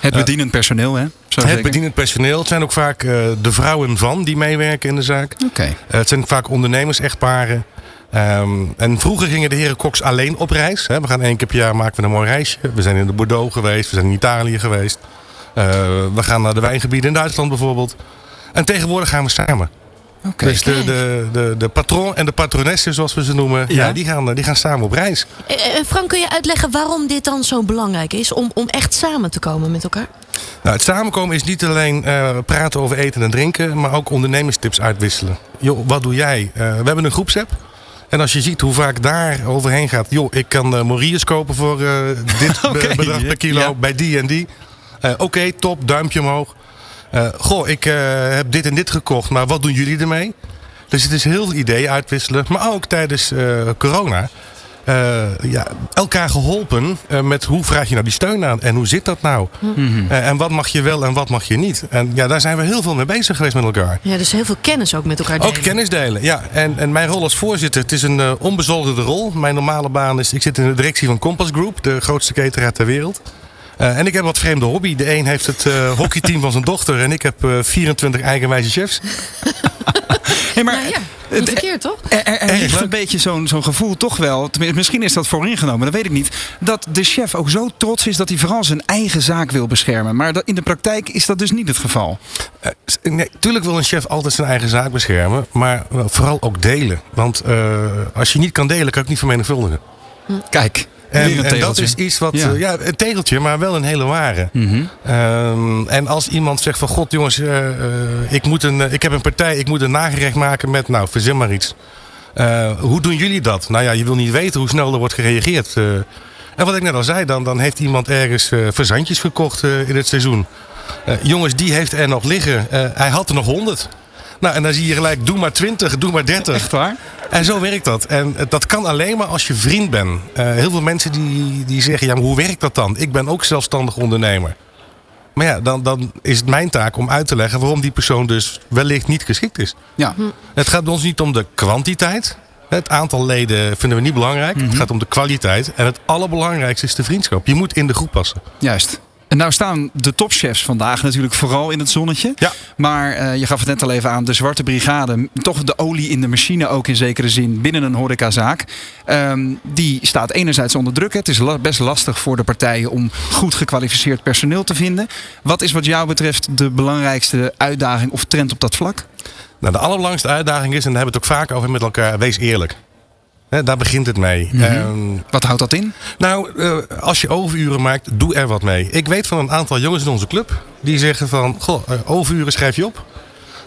Het bedienend personeel, hè? het zeggen. bedienend personeel. Het zijn ook vaak uh, de vrouwen van die meewerken in de zaak. Okay. het zijn vaak ondernemers, echtparen. Um, en vroeger gingen de heren koks alleen op reis. Hè. We gaan één keer per jaar maken we een mooi reisje. We zijn in de Bordeaux geweest, we zijn in Italië geweest. Uh, we gaan naar de wijngebieden in Duitsland bijvoorbeeld. En tegenwoordig gaan we samen. Okay. Dus de, de, de, de patron en de patronesse, zoals we ze noemen, ja. ja die, gaan, die gaan samen op reis. Uh, Frank, kun je uitleggen waarom dit dan zo belangrijk is? Om, om echt samen te komen met elkaar? Nou, het samenkomen is niet alleen uh, praten over eten en drinken, maar ook ondernemerstips uitwisselen. Joh, wat doe jij? we hebben een groepsapp. En als je ziet hoe vaak daar overheen gaat. Joh, ik kan uh, Moriers kopen voor uh, dit okay, bedrag per kilo ja. bij die en die. Eh, Oké, top, duimpje omhoog. Eh, goh, ik eh, heb dit en dit gekocht, maar wat doen jullie ermee? Dus het is heel veel ideeën uitwisselen. Maar ook tijdens eh, corona. Eh, ja, elkaar geholpen eh, met hoe vraag je nou die steun aan en hoe zit dat nou? Eh, en wat mag je wel en wat mag je niet? En ja, daar zijn we heel veel mee bezig geweest met elkaar. Ja, dus heel veel kennis ook met elkaar delen. Ook kennis delen, ja. En, en mijn rol als voorzitter, het is een onbezoldigde rol. Mijn normale baan is, ik zit in de directie van Compass Group, de grootste cateraar ter wereld. Eh, en ik heb wat vreemde hobby. De een heeft het eh, hockeyteam van zijn dochter en ik heb eh, 24 eigenwijze chefs. Hey, maar Nou ja, niet verkeerd, toch? Er, er, er ligt een beetje zo'n zo'n gevoel toch wel, tenminste, misschien is dat vooringenomen, dat weet ik niet, dat de chef ook zo trots is dat hij vooral zijn eigen zaak wil beschermen. Maar dat, in de praktijk is dat dus niet het geval. Eh, nee, tuurlijk wil een chef altijd zijn eigen zaak beschermen, maar vooral ook delen. Want eh, als je niet kan delen, kan je het niet vermenigvuldigen. Kijk, En, dat is iets wat, Ja. ja. ja, een tegeltje, maar wel een hele ware. Mhm. Ehm, en als iemand zegt van god jongens, eh, eh, ik, moet een, eh, ik heb een partij, ik moet een nagerecht maken met, nou verzin maar iets. Eh, hoe doen jullie dat? Nou ja, je wil niet weten hoe snel er wordt gereageerd. eh. en wat ik net al zei, dan, dan heeft iemand ergens eh, verzandjes gekocht eh, in het seizoen. Eh, jongens, die heeft er nog liggen. Eh, hij had er nog 100. Nou, en dan zie je gelijk, doe maar 20, doe maar 30. Echt waar? En zo werkt dat. En eh, dat kan alleen maar als je vriend bent. Eh, heel veel mensen die, die zeggen, ja, maar hoe werkt dat dan? Ik ben ook zelfstandig ondernemer. Maar ja, dan, dan is het mijn taak om uit te leggen waarom die persoon dus wellicht niet geschikt is. Ja. Het gaat bij ons niet om de kwantiteit. Het aantal leden vinden we niet belangrijk. Het gaat om de kwaliteit. En het allerbelangrijkste is de vriendschap. Je moet in de groep passen. Juist. En nou staan de topchefs vandaag natuurlijk vooral in het zonnetje. Ja. Maar eh, je gaf het net al even aan, de Zwarte Brigade, toch de olie in de machine ook in zekere zin binnen een horecazaak. Ehm, die staat enerzijds onder druk. Het is la- best lastig voor de partijen om goed gekwalificeerd personeel te vinden. Wat is wat jou betreft de belangrijkste uitdaging of trend op dat vlak? Nou, de allerbelangrijkste uitdaging is, en daar hebben we het ook vaak over met elkaar, wees eerlijk. Daar begint het mee. Ehm, Wat houdt dat in? Nou, eh, als je overuren maakt, doe er wat mee. Ik weet van een aantal jongens in onze club die zeggen van, goh, eh, overuren schrijf je op.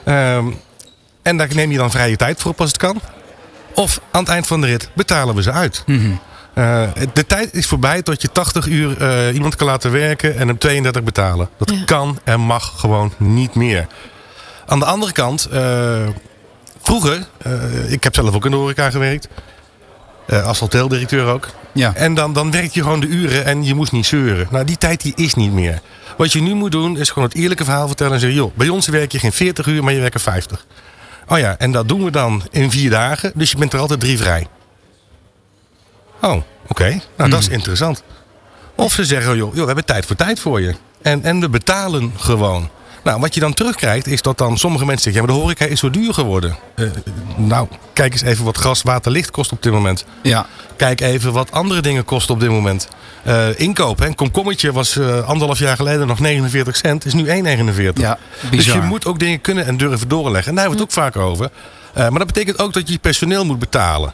Ehm, en daar neem je dan vrije tijd voor op als het kan. Of aan het eind van de rit betalen we ze uit. Eh, de tijd is voorbij tot je 80 uur eh, iemand kan laten werken en hem 32 betalen. Dat Ja. kan en mag gewoon niet meer. Aan de andere kant, eh, vroeger, eh, ik heb zelf ook in de horeca gewerkt. Eh, als hoteldirecteur ook. Ja. En dan, dan werk je gewoon de uren en je moest niet zeuren. Nou, die tijd die is niet meer. Wat je nu moet doen, is gewoon het eerlijke verhaal vertellen en zeggen: joh, bij ons werk je geen 40 uur, maar je werkt er 50. Oh ja, en dat doen we dan in vier dagen, dus je bent er altijd drie vrij. Oh, oké. Nou, dat is interessant. Of ze zeggen: joh, joh, we hebben tijd voor tijd voor je. En, en we betalen gewoon. Nou, wat je dan terugkrijgt, is dat dan sommige mensen zeggen: ja, maar de horeca is zo duur geworden. Eh, nou, kijk eens even wat gas, water, licht kost op dit moment. Ja. Kijk even wat andere dingen kosten op dit moment. Eh inkoop, hè. een komkommetje was eh, anderhalf jaar geleden nog 49 cent, is nu 1,49. Ja, dus je moet ook dingen kunnen en durven doorleggen. En daar hebben we het ook vaak over. Eh, maar dat betekent ook dat je je personeel moet betalen.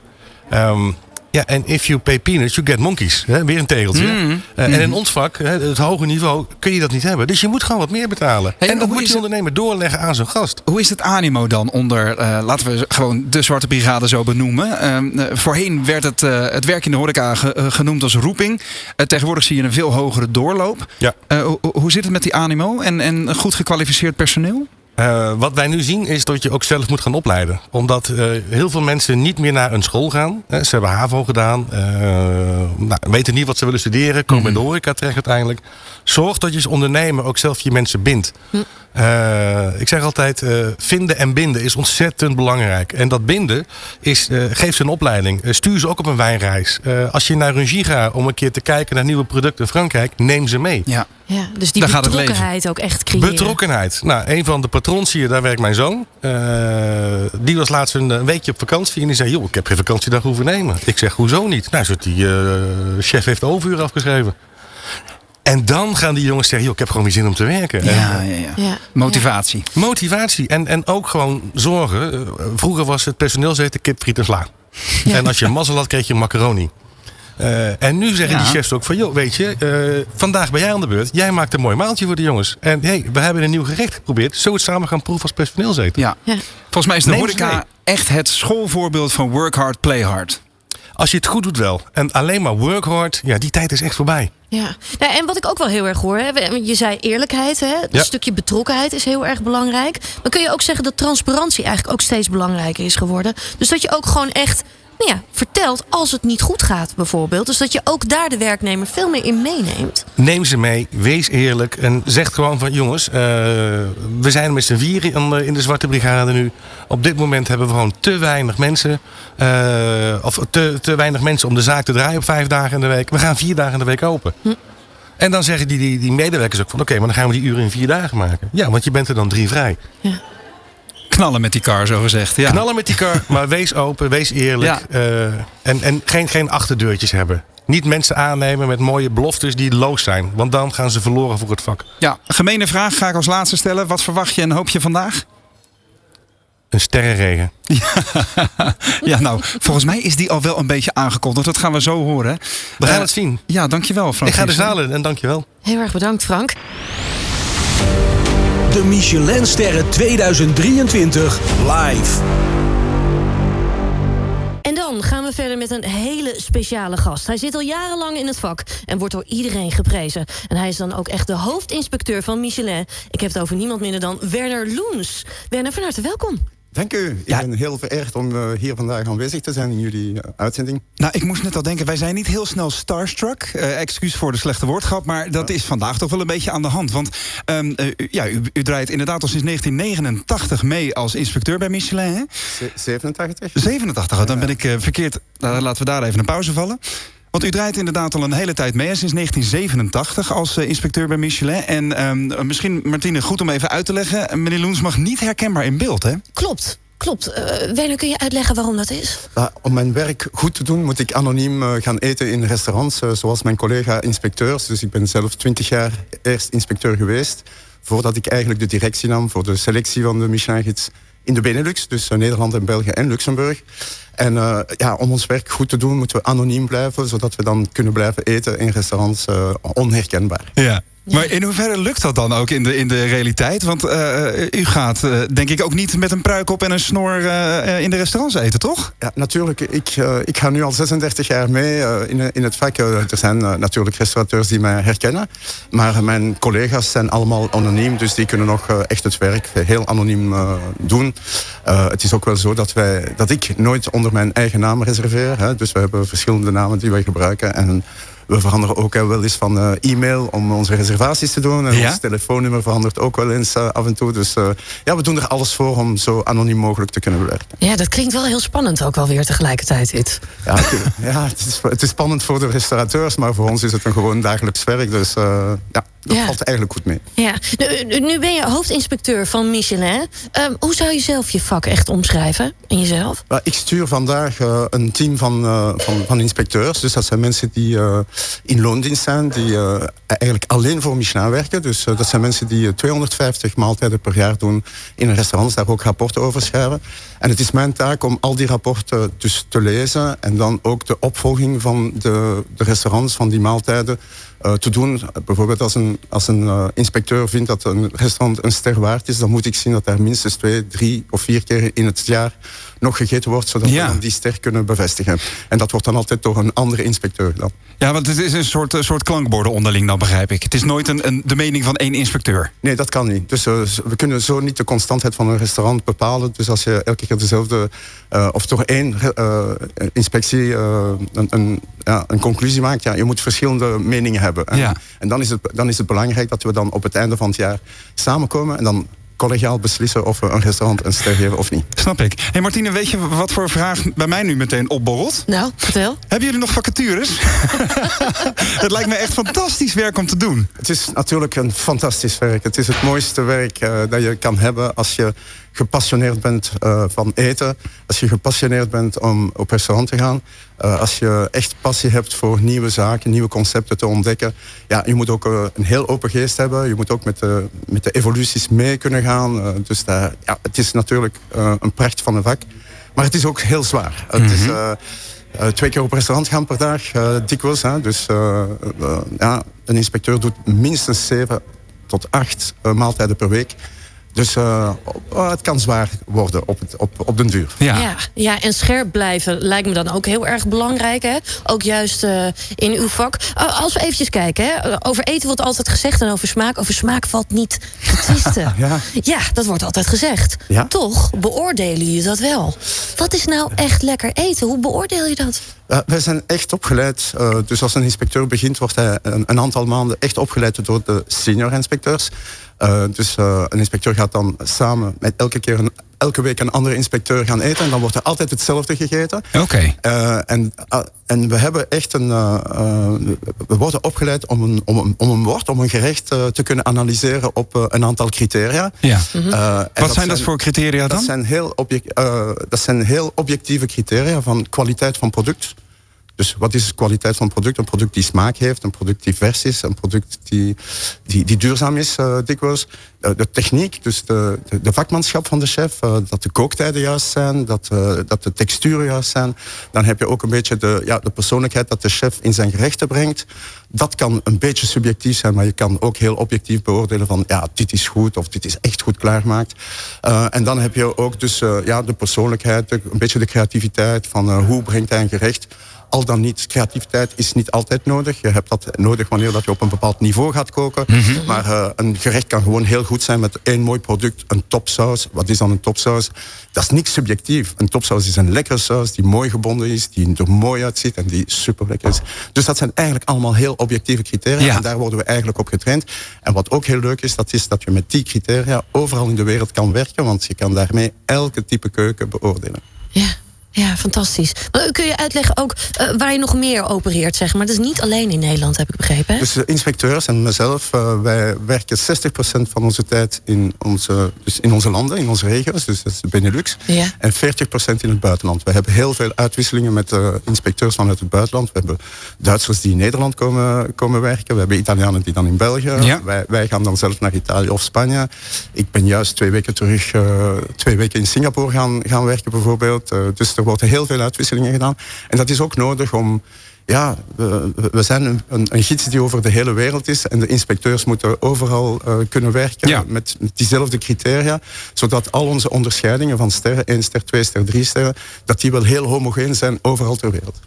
Ehm, ja, en if you pay peanuts, you get monkeys. Hè? Weer een tegeltje. Mm. Eh, En in ons vak, het hoge niveau, kun je dat niet hebben. Dus je moet gewoon wat meer betalen. Hey, en dat moet het- ondernemer doorleggen aan zijn gast. Hoe is het animo dan onder, eh, laten we gewoon de Zwarte Brigade zo benoemen? Ehm, eh, voorheen werd het, het werk in de horeca ge- genoemd als roeping. Tegenwoordig zie je een veel hogere doorloop. Ja. Ho- hoe zit het met die animo en, en goed gekwalificeerd personeel? Eh, wat wij nu zien is dat je ook zelf moet gaan opleiden. Omdat eh, heel veel mensen niet meer naar een school gaan. Eh, ze hebben HAVO gedaan. nou, weten niet wat ze willen studeren. Komen in de horeca terecht uiteindelijk. Zorg dat je als ondernemer ook zelf je mensen bindt. Eh, ik zeg altijd, vinden en binden is ontzettend belangrijk. En dat binden is, geef ze een opleiding. Stuur ze ook op een wijnreis. Als je naar Rungie gaat om een keer te kijken naar nieuwe producten in Frankrijk, neem ze mee. Ja. Ja, dus die Daar betrokkenheid ook echt creëren. Betrokkenheid. Nou, een van de patrons hier, daar werkt mijn zoon. Eh, die was laatst een, een weekje op vakantie en die zei: Joh, ik heb geen vakantiedag hoeven nemen. Ik zeg: Hoezo niet? Nou, die eh, chef heeft de overuur afgeschreven. En dan gaan die jongens zeggen: Joh, ik heb gewoon weer zin om te werken. En, Ja, ja, ja. Ja. Motivatie. Motivatie en, en ook gewoon zorgen. Eh, vroeger was het personeel zitten kip, friet en sla. Ja. En als je mazzel had, kreeg je macaroni. Eh, en nu zeggen Ja. die chefs ook van, joh, weet je, eh, vandaag ben jij aan de beurt. Jij maakt een mooi maaltje voor de jongens. En hey, we hebben een nieuw gerecht geprobeerd. Zullen we het samen gaan proeven als personeel zitten? Ja. Ja. Volgens mij is de Neem horeca echt het schoolvoorbeeld van work hard, play hard. Als je het goed doet wel. En alleen maar work hard, ja, die tijd is echt voorbij. Ja, nou, en wat ik ook wel heel erg hoor, hè, je zei eerlijkheid, hè? een Ja. stukje betrokkenheid is heel erg belangrijk. Maar kun je ook zeggen dat transparantie eigenlijk ook steeds belangrijker is geworden? Dus dat je ook gewoon echt nou ja, vertelt als het niet goed gaat, bijvoorbeeld. Dus dat je ook daar de werknemer veel meer in meeneemt. Neem ze mee, wees eerlijk en zeg gewoon van jongens, eh, we zijn met z'n vier in, in de Zwarte Brigade nu. Op dit moment hebben we gewoon te weinig mensen, eh, of te, te weinig mensen om de zaak te draaien op vijf dagen in de week. We gaan vier dagen in de week open. En dan zeggen die, die, die medewerkers ook van oké, maar dan gaan we die uren in vier dagen maken. Ja, want je bent er dan drie vrij. Knallen met die car, zo gezegd. Ja. Knallen met die kar, maar wees open, wees eerlijk. eh, en en geen, geen achterdeurtjes hebben. Niet mensen aannemen met mooie beloftes die loos zijn. Want dan gaan ze verloren voor het vak. ja, gemene vraag ga ik als laatste stellen. Wat verwacht je en hoop je vandaag? Een sterrenregen. Ja, nou, volgens mij is die al wel een beetje aangekondigd. Dat gaan we zo horen. We gaan Eh, het zien. Ja, dankjewel Frank. Ik ga de zaal in en dankjewel. Heel erg bedankt, Frank. De Michelinsterren 2023 live. En dan gaan we verder met een hele speciale gast. Hij zit al jarenlang in het vak en wordt door iedereen geprezen. En hij is dan ook echt de hoofdinspecteur van Michelin. Ik heb het over niemand minder dan Werner Loens. Werner, van harte welkom. Dank u. Ik ben heel vereerd om eh, hier vandaag aanwezig te zijn in jullie eh, uitzending. Nou, ik moest net al denken, wij zijn niet heel snel starstruck. Eh, excuus voor de slechte woordgrap, maar dat is vandaag toch wel een beetje aan de hand. Want ehm, eh, u, ja, u, u draait inderdaad al sinds 1989 mee als inspecteur bij Michelin. Hè? Ze- 87? 87, oh, dan ben ik verkeerd. Nou, laten we daar even een pauze vallen. Want u draait inderdaad al een hele tijd mee, sinds 1987 als eh, inspecteur bij Michelin. En ehm, misschien, Martine, goed om even uit te leggen. Meneer Loens mag niet herkenbaar in beeld, hè? Klopt, klopt. Eh, Werner, kun je uitleggen waarom dat is? Ja, om mijn werk goed te doen moet ik anoniem eh, gaan eten in restaurants, zoals mijn collega-inspecteurs. Dus ik ben zelf 20 jaar eerst inspecteur geweest, voordat ik eigenlijk de directie nam voor de selectie van de Michelin-gids in de Benelux, dus eh, Nederland en België en Luxemburg. En eh, ja, om ons werk goed te doen moeten we anoniem blijven, zodat we dan kunnen blijven eten in restaurants eh, onherkenbaar. Ja. Maar in hoeverre lukt dat dan ook in de, in de realiteit? Want eh, eh, u gaat eh, denk ik ook niet met een pruik op en een snor in de restaurants eten, toch? Ja, natuurlijk. Ik, ik ga nu al 36 jaar mee in, in het vak. Er zijn natuurlijk restaurateurs die mij herkennen. Maar mijn collega's zijn allemaal anoniem. Dus die kunnen nog echt het werk heel anoniem doen. Het is ook wel zo dat, wij, dat ik nooit onder mijn eigen naam reserveer. Hè. Dus we hebben verschillende namen die wij gebruiken. En we veranderen ook wel eens van eh, e-mail om onze reservaties te doen. En Ja? ons telefoonnummer verandert ook wel eens eh, af en toe. Dus eh, ja, we doen er alles voor om zo anoniem mogelijk te kunnen werken. Ja, dat klinkt wel heel spannend ook wel weer tegelijkertijd dit. Ja, het, ja het, is, het is spannend voor de restaurateurs, maar voor ons is het een gewoon dagelijks werk. Dus eh, ja, dat Ja. valt eigenlijk goed mee. Ja, nu, nu ben je hoofdinspecteur van Michelin. Ehm, hoe zou je zelf je vak echt omschrijven? En jezelf? Ik stuur vandaag eh, een team van, eh, van, van inspecteurs. Dus dat zijn mensen die eh, in loondienst zijn, die eh, eigenlijk alleen voor Michelin werken. Dus eh, dat zijn mensen die eh, 250 maaltijden per jaar doen in een restaurant, daar ook rapporten over schrijven. En het is mijn taak om al die rapporten dus te lezen en dan ook de opvolging van de, de restaurants, van die maaltijden, eh, te doen. Bijvoorbeeld als een, als een eh, inspecteur vindt dat een restaurant een ster waard is, dan moet ik zien dat daar minstens twee, drie of vier keer in het jaar nog gegeten wordt, zodat Ja. we dan die ster kunnen bevestigen. En dat wordt dan altijd door een andere inspecteur gedaan. Ja, want het is een soort, een soort klankborden onderling dan, begrijp ik. Het is nooit een, een, de mening van één inspecteur. Nee, dat kan niet. Dus eh, we kunnen zo niet de constantheid van een restaurant bepalen. Dus als je elke keer dezelfde, eh, of toch één eh, inspectie een, een, ja, een conclusie maakt, ja, je moet verschillende meningen hebben. En, Ja. en dan, is het, dan is het belangrijk dat we dan op het einde van het jaar samenkomen en dan collegiaal beslissen of we een restaurant een ster geven of niet. Snap ik. Hé hey Martine, weet je wat voor vraag bij mij nu meteen opborrelt? Nou, vertel. Hebben jullie nog vacatures? het lijkt me echt fantastisch werk om te doen. Het is natuurlijk een fantastisch werk. Het is het mooiste werk eh, dat je kan hebben als je gepassioneerd bent eh, van eten. Als je gepassioneerd bent om op restaurant te gaan. eh, als je echt passie hebt voor nieuwe zaken, nieuwe concepten te ontdekken. Ja, je moet ook eh, een heel open geest hebben. Je moet ook met de, met de evoluties mee kunnen gaan. Dus ja, het is natuurlijk een pracht van een vak. Maar het is ook heel zwaar. Het is... eh, twee keer op restaurant gaan per dag, eh, dikwijls. Hè? Dus ja, een inspecteur doet minstens zeven tot acht maaltijden per week. Dus uh, het kan zwaar worden op, het, op, op den duur. Ja. ja. Ja, en scherp blijven lijkt me dan ook heel erg belangrijk. Hè? Ook juist uh, in uw vak. Uh, als we eventjes kijken, hè? over eten wordt altijd gezegd en over smaak. Over smaak valt niet te twisten. ja. ja, dat wordt altijd gezegd. Ja? Toch beoordelen jullie dat wel. Wat is nou echt lekker eten? Hoe beoordeel je dat? Uh, wij zijn echt opgeleid. Uh, dus als een inspecteur begint, wordt hij een, een, aantal maanden echt opgeleid door de senior inspecteurs. Uh, dus een inspecteur gaat dan samen met elke keer een, elke week een andere inspecteur gaan eten. En dan wordt er altijd hetzelfde gegeten. Oké. Okay. en, en we hebben echt een. we worden opgeleid om een, om een, om een woord, om een gerecht te kunnen analyseren op een aantal criteria. Ja. Mm -hmm. Wat zijn dat voor criteria dan? Dat zijn, heel object, dat zijn heel objectieve criteria van kwaliteit van product. Dus wat is de kwaliteit van een product? Een product die smaak heeft, een product die vers is, een product die, die, die duurzaam is uh, dikwijls. De techniek, dus de, de, de, vakmanschap van de chef, uh, dat de kooktijden juist zijn, dat, dat de texturen juist zijn. Dan heb je ook een beetje de, ja, de persoonlijkheid dat de chef in zijn gerechten brengt. Dat kan een beetje subjectief zijn, maar je kan ook heel objectief beoordelen van ja, dit is goed of dit is echt goed klaargemaakt. en dan heb je ook dus ja, de persoonlijkheid, een beetje de creativiteit van hoe brengt hij een gerecht al dan niet, creativiteit is niet altijd nodig. Je hebt dat nodig wanneer dat je op een bepaald niveau gaat koken. Mm -hmm. Maar uh, een gerecht kan gewoon heel goed zijn met één mooi product, een topsaus. Wat is dan een topsaus? Dat is niks subjectief. Een topsaus is een lekkere saus die mooi gebonden is, die er mooi uitziet en die super lekker is. Dus dat zijn eigenlijk allemaal heel objectieve criteria. Ja. En daar worden we eigenlijk op getraind. En wat ook heel leuk is, dat is dat je met die criteria overal in de wereld kan werken. Want je kan daarmee elke type keuken beoordelen. Ja. Ja, fantastisch. Maar kun je uitleggen ook uh, waar je nog meer opereert, zeg maar? Dat is niet alleen in Nederland, heb ik begrepen. Hè? Dus de inspecteurs en mezelf, uh, wij werken 60% van onze tijd in onze, dus in onze landen, in onze regio's, dus dat is de Benelux. Ja. En 40% in het buitenland. We hebben heel veel uitwisselingen met uh, inspecteurs vanuit het buitenland. We hebben Duitsers die in Nederland komen, komen werken. We hebben Italianen die dan in België. Ja. Wij, wij gaan dan zelf naar Italië of Spanje. Ik ben juist twee weken terug, twee weken in Singapore gaan, gaan werken bijvoorbeeld. dus er worden heel veel uitwisselingen gedaan. En dat is ook nodig om ja, we, we zijn een, een, gids die over de hele wereld is. En de inspecteurs moeten overal uh, kunnen werken ja. met, met diezelfde criteria. Zodat al onze onderscheidingen van sterren, 1 ster, 2 ster, 3 sterren, dat die wel heel homogeen zijn overal ter wereld.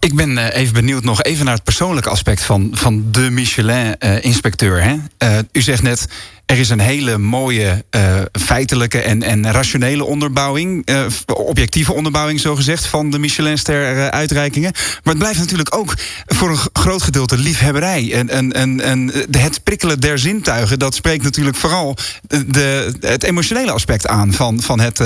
Ik ben uh, even benieuwd nog even naar het persoonlijke aspect van, van de Michelin-inspecteur. Uh, u zegt net, er is een hele mooie feitelijke en, en rationele onderbouwing, objectieve onderbouwing zogezegd, van de Michelin-ster-uitreikingen. Maar het blijft natuurlijk ook voor een groot gedeelte liefhebberij. En, en, en, en het prikkelen der zintuigen, dat spreekt natuurlijk vooral de, het emotionele aspect aan van, van het,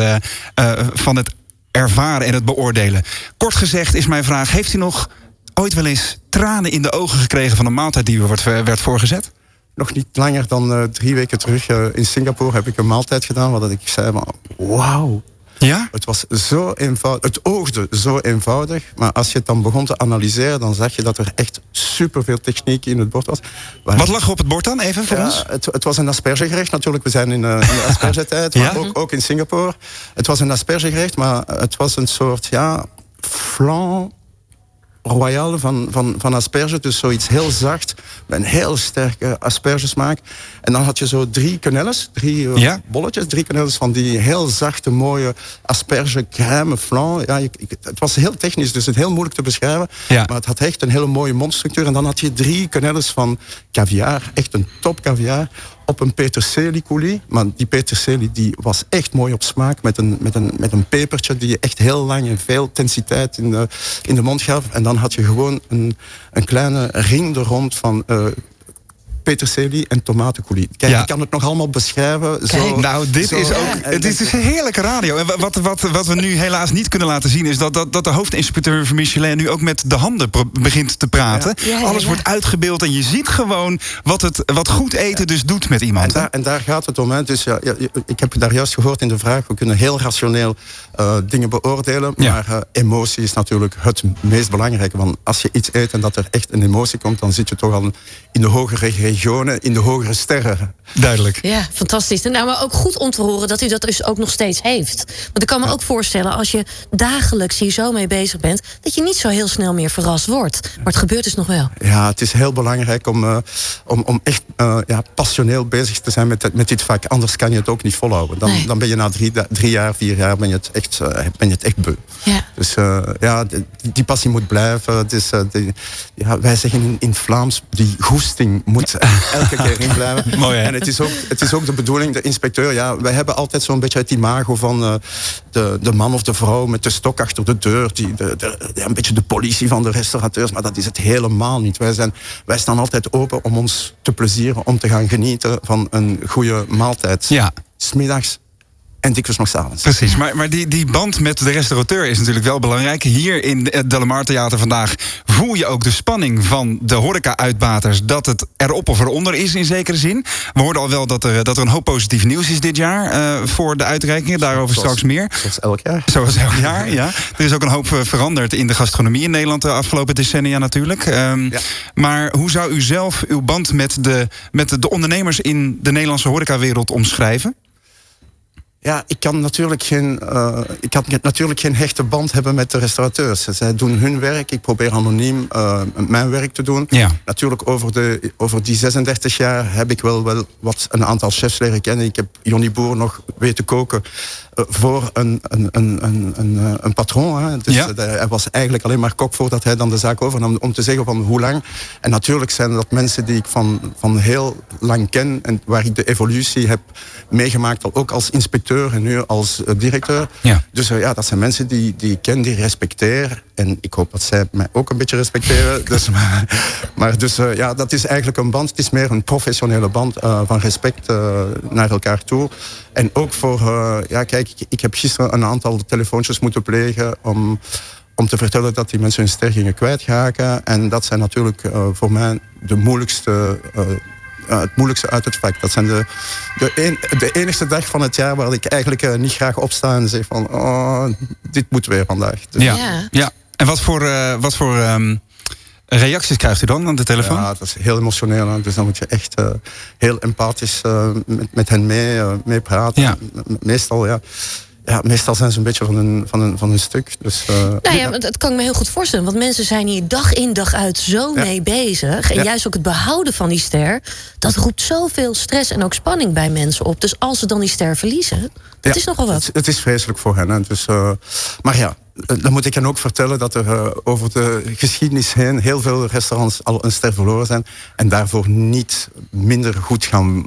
van het ervaren en het beoordelen. Kort gezegd is mijn vraag: heeft u nog ooit wel eens tranen in de ogen gekregen van een maaltijd die u wordt, werd voorgezet? Nog niet langer dan uh, drie weken terug uh, in Singapore heb ik een maaltijd gedaan waar ik zei: wauw. Ja? Het was zo eenvoudig. Het oogde zo eenvoudig. Maar als je het dan begon te analyseren, dan zag je dat er echt superveel techniek in het bord was. Waar Wat lag er op het bord dan, even voor ja, ons? Het, het, was een aspergegerecht natuurlijk. We zijn in, uh, in de aspergetijd, maar Ja? ook, ook in Singapore. Het was een aspergegerecht, maar het was een soort ja, flan royal van, van, van asperge. Dus zoiets heel zacht, met een heel sterke aspergesmaak. En dan had je zo drie quenelles, drie Ja. bolletjes, drie quenelles van die heel zachte, mooie asperge crème flan. Ja, ik, ik- het was heel technisch, dus het heel moeilijk te beschrijven. Ja. Maar het had echt een hele mooie mondstructuur. En dan had je drie quenelles van caviar, echt een top caviar op een peterselie coulis. Maar die peterselie die was echt mooi op smaak. Met een, met, een, met een pepertje die je echt heel lang en veel intensiteit in de, in de mond gaf. En dan had je gewoon een, een kleine ring er rond van... eh, peterselie en tomatencoulis. Kijk, Ja. ik kan het nog allemaal beschrijven. Zo, nou, dit zo- is ook. en- Het is een heerlijke radio. En wat, wat, wat we nu helaas niet kunnen laten zien, is dat, dat, dat de hoofdinspecteur van Michelin nu ook met de handen begint te praten. Ja. Alles wordt uitgebeeld en je ziet gewoon wat, het, wat goed eten dus doet met En iemand. hè? daar, en daar gaat het om. Hè. Dus ja, ik heb daar juist gehoord in de vraag. We kunnen heel rationeel eh, dingen beoordelen. Maar eh, emotie is natuurlijk het meest belangrijke. Want als je iets eet en dat er echt een emotie komt, dan zit je toch al in de hogere regionen in de hogere sterren. Duidelijk. Ja, fantastisch. En nou, maar ook goed om te horen dat u dat dus ook nog steeds heeft. Want ik kan me ook voorstellen, als je dagelijks hier zo mee bezig bent, dat je niet zo heel snel meer verrast wordt. Maar het gebeurt dus nog wel. Ja, het is heel belangrijk om, uh, om, om echt uh, ja, passioneel bezig te zijn met, met dit vak. Anders kan je het ook niet volhouden. Dan, Nee. dan ben je na drie, drie jaar, vier jaar, ben je het echt, uh, ben je het echt beu. Ja. Dus uh, ja, die, die, passie moet blijven. Het is, die, ja, wij zeggen in, in Vlaams, die goesting moet elke keer in blijven. Mooi, hè? en het is, ook, het is ook de bedoeling, de inspecteur, ja, wij hebben altijd zo'n beetje het imago van uh, de, de man of de vrouw met de stok achter de deur, die, de, de, een beetje de politie van de restaurateurs, maar dat is het helemaal niet. Wij, zijn, wij staan altijd open om ons te plezieren, om te gaan genieten van een goede maaltijd. Ja. Smiddags en dikwijls nog s'avonds. Precies, maar, maar die, die band met de restaurateur is natuurlijk wel belangrijk. Hier in het Delamar Theater vandaag voel je ook de spanning van de horeca-uitbaters... dat het erop of eronder is in zekere zin. We hoorden al wel dat er, dat er een hoop positief nieuws is dit jaar... Uh, voor de uitreikingen, daarover zoals, straks meer. Zoals elk jaar. Zoals elk jaar, ja. Er is ook een hoop veranderd in de gastronomie in Nederland... de afgelopen decennia natuurlijk. Um, ja. Maar hoe zou u zelf uw band met de, met de ondernemers... in de Nederlandse horecawereld omschrijven? Ja, ik kan natuurlijk geen, uh, ik kan natuurlijk geen hechte band hebben met de restaurateurs. Zij doen hun werk, ik probeer anoniem uh, mijn werk te doen. Ja. Natuurlijk over, de, over die 36 jaar heb ik wel, wel wat een aantal chefs leren kennen. Ik heb Johnny Boer nog weten koken uh, voor een, een, een, een, een, een patroon. Hè. Dus ja. hij was eigenlijk alleen maar kok voordat hij dan de zaak overnam. Om te zeggen van hoe lang. En natuurlijk zijn dat mensen die ik van, van heel lang ken. En waar ik de evolutie heb meegemaakt, ook als inspecteur en nu als uh, directeur. Ja. Dus uh, ja, dat zijn mensen die, die ik ken, die respecteer. En ik hoop dat zij mij ook een beetje respecteren. dus, maar, maar dus uh, ja, dat is eigenlijk een band. Het is meer een professionele band van respect naar elkaar toe. En ook voor, ja kijk, ik, ik heb gisteren een aantal telefoontjes moeten plegen om om te vertellen dat die mensen hun ster gingen kwijtraken. En dat zijn natuurlijk uh, voor mij de moeilijkste, uh, uh, het moeilijkste uit het vak. Dat zijn de, de, een, de enigste dag van het jaar waar ik eigenlijk uh, niet graag opsta en zeg van, oh, dit moet weer vandaag. Dus ja. ja. ja. En wat voor, uh, wat voor um, reacties krijgt u dan aan de telefoon? Ja, dat is heel emotioneel. Hè? Dus dan moet je echt uh, heel empathisch uh, met, met hen mee, mee praten. Ja. Meestal, ja ja, meestal zijn ze een beetje van een, van een, van een stuk. Dus, uh, nou ja, dat kan ik me heel goed voorstellen. Want mensen zijn hier dag in dag uit zo ja. mee bezig. En ja. juist ook het behouden van die ster... dat roept zoveel stress en ook spanning bij mensen op. Dus als ze dan die ster verliezen, dat is nogal wat. Het, het, is vreselijk voor hen. Hè. Dus, uh, maar ja, dan moet ik hen ook vertellen dat er uh, over de geschiedenis heen heel veel restaurants al een ster verloren zijn en daarvoor niet minder goed gaan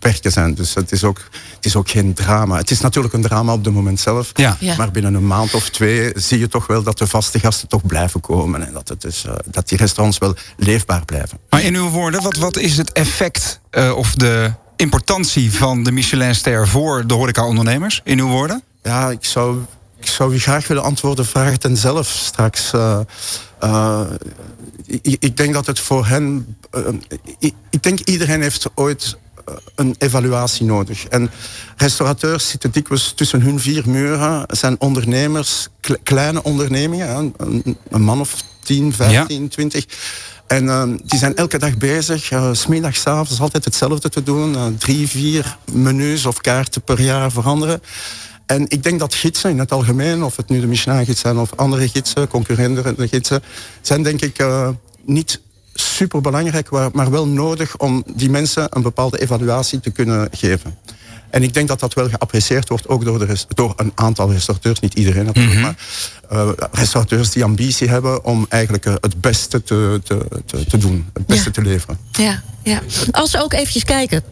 werken zijn. Dus het is ook, het is ook geen drama. Het is natuurlijk een drama op het moment zelf, ja. Ja. maar binnen een maand of twee zie je toch wel dat de vaste gasten toch blijven komen en dat, het dus, uh, dat die restaurants wel leefbaar blijven. Maar in uw woorden, wat, wat is het effect uh, of de importantie van de Michelinster voor de horeca-ondernemers? In uw woorden? Ja, ik zou ik zou u graag willen antwoorden, vraag het hen zelf straks. Uh, uh, ik, ik, denk dat het voor hen. Uh, ik, ik, denk iedereen heeft ooit een evaluatie nodig. En restaurateurs zitten dikwijls tussen hun vier muren, zijn ondernemers, kleine ondernemingen, een, een, man of 10, 15, ja. 20. En uh, die zijn elke dag bezig, uh, smiddags, avonds altijd hetzelfde te doen. Uh, drie, vier menus of kaarten per jaar veranderen. En ik denk dat gidsen in het algemeen, of het nu de Michelin-gids zijn of andere gidsen, concurrerende gidsen, zijn denk ik uh, niet super belangrijk, maar wel nodig om die mensen een bepaalde evaluatie te kunnen geven. En ik denk dat dat wel geapprecieerd wordt, ook door, de door een aantal restaurateurs, niet iedereen natuurlijk, mm -hmm. maar uh, restaurateurs die ambitie hebben om eigenlijk uh, het beste te, te, te, te, doen, het beste ja. te leveren. Ja, ja. Als we ook eventjes kijken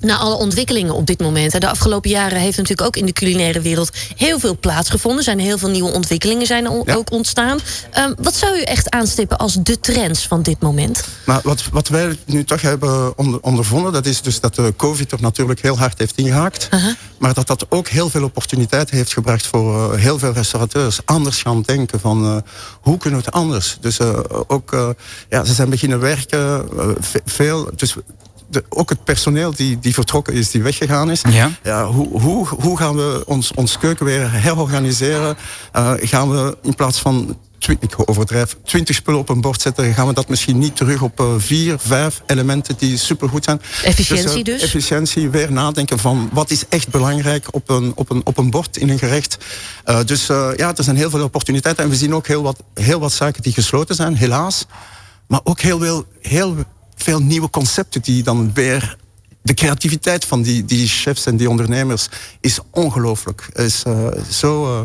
naar alle ontwikkelingen op dit moment. De afgelopen jaren heeft natuurlijk ook in de culinaire wereld heel veel plaatsgevonden. Er zijn heel veel nieuwe ontwikkelingen zijn Ja. ook ontstaan. Um, wat zou u echt aanstippen als de trends van dit moment? Maar wat, wat wij nu toch hebben onder, ondervonden, dat is dus dat de COVID er natuurlijk heel hard heeft ingehaakt. Uh -huh. Maar dat dat ook heel veel opportuniteiten heeft gebracht voor uh, heel veel restaurateurs. Anders gaan denken van uh, hoe kunnen we het anders? Dus uh, ook, ja, ze zijn beginnen werken, veel. Dus de, ook het personeel die, die vertrokken is, die weggegaan is. Ja. Ja, hoe, hoe, hoe gaan we ons, ons keuken weer herorganiseren? Uh, gaan we in plaats van ik overdrijf, 20 spullen op een bord zetten, gaan we dat misschien niet terug op uh, vier, vijf elementen die supergoed zijn. Efficiëntie dus? Uh, efficiëntie, weer nadenken van wat is echt belangrijk op een, op een, op een bord in een gerecht. Uh, dus ja, er zijn heel veel opportuniteiten en we zien ook heel wat, heel wat zaken die gesloten zijn, helaas. Maar ook heel veel, heel veel nieuwe concepten die dan weer de creativiteit van die, die chefs en die ondernemers is ongelooflijk. Is uh, zo, uh,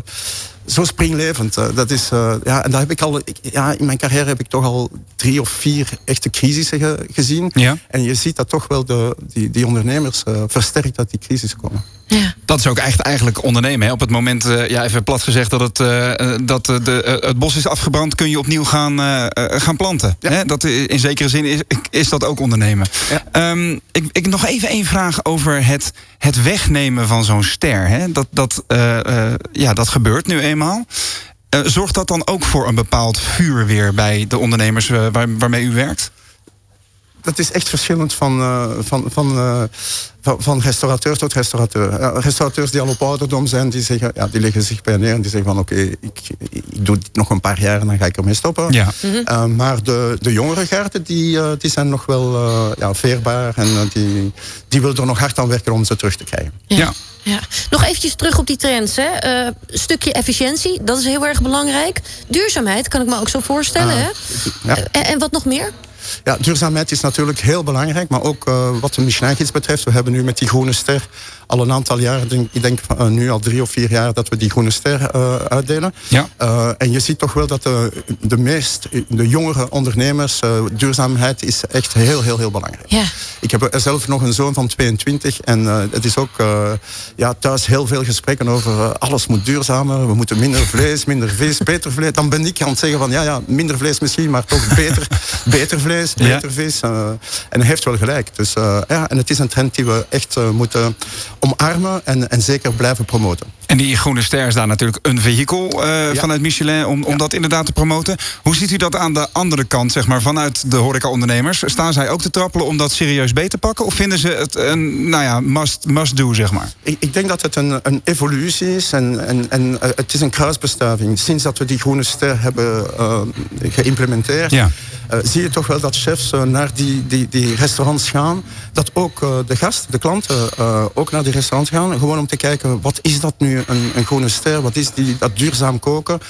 zo springlevend. Uh, dat is, ja, en daar heb ik al, ik, ja, in mijn carrière heb ik toch al drie of vier echte crisissen ge, gezien. Ja. En je ziet dat toch wel de, die, die ondernemers versterkt uit die crisis komen. Ja. Dat is ook echt eigenlijk ondernemen. Hè? Op het moment, uh, ja, even plat gezegd, dat, het, uh, dat de, het bos is afgebrand, kun je opnieuw gaan, gaan planten. Ja. Hè? Dat, in zekere zin is, is dat ook ondernemen. Ja. Um, ik, ik nog even één vraag over het, het wegnemen van zo'n ster. Hè? Dat, dat, ja, dat gebeurt nu eenmaal. zorgt dat dan ook voor een bepaald vuur weer bij de ondernemers waar, waarmee u werkt? Dat is echt verschillend van, uh, van, van, uh, van, van, restaurateur tot restaurateur. Uh, restaurateurs die al op ouderdom zijn, die, zeggen, ja, die leggen zich bij neer en die zeggen van oké, okay, ik, ik doe dit nog een paar jaar en dan ga ik ermee stoppen. Ja. Mm -hmm. maar de, de jongere garde, die, die zijn nog wel ja, veerbaar en die, die willen er nog hard aan werken om ze terug te krijgen. Ja. ja. Ja. Nog eventjes terug op die trends. Hè. Uh, stukje efficiëntie, dat is heel erg belangrijk. Duurzaamheid kan ik me ook zo voorstellen. Ah, hè? Ja. En, en wat nog meer? Ja, duurzaamheid is natuurlijk heel belangrijk, maar ook uh, wat de Michelin-gids betreft. We hebben nu met die groene ster al een aantal jaar, denk, ik denk uh, nu al drie of vier jaar, dat we die groene ster uh, uitdelen. Ja. en je ziet toch wel dat de, de meest, de jongere ondernemers, duurzaamheid is echt heel, heel, heel belangrijk. Ja. Ik heb zelf nog een zoon van 22 en het is ook ja, thuis heel veel gesprekken over alles moet duurzamer, we moeten minder vlees, minder vis, beter vlees. Dan ben ik aan het zeggen van ja, ja minder vlees misschien, maar toch beter, beter vlees, beter Ja. vis. Uh, en hij heeft wel gelijk. Dus, uh, ja, en het is een trend die we echt uh, moeten omarmen en, en zeker blijven promoten. En die groene ster is daar natuurlijk een vehikel Ja. vanuit Michelin om, om Ja. dat inderdaad te promoten. Hoe ziet u dat aan de andere kant, zeg maar, vanuit de horecaondernemers? Staan zij ook te trappelen om dat serieus beter te pakken? Of vinden ze het een, nou ja, must, must do, zeg maar? Ik, ik denk dat het een, een evolutie is en, en, en uh, het is een kruisbestuiving. Sinds dat we die groene ster hebben uh, geïmplementeerd, Ja. zie je toch wel dat chefs naar die, die, die restaurants gaan. Dat ook uh, de gasten, de klanten, uh, ook naar die restaurants gaan. Gewoon om te kijken, wat is dat nu, een, een groene ster? Wat is die, dat duurzaam koken?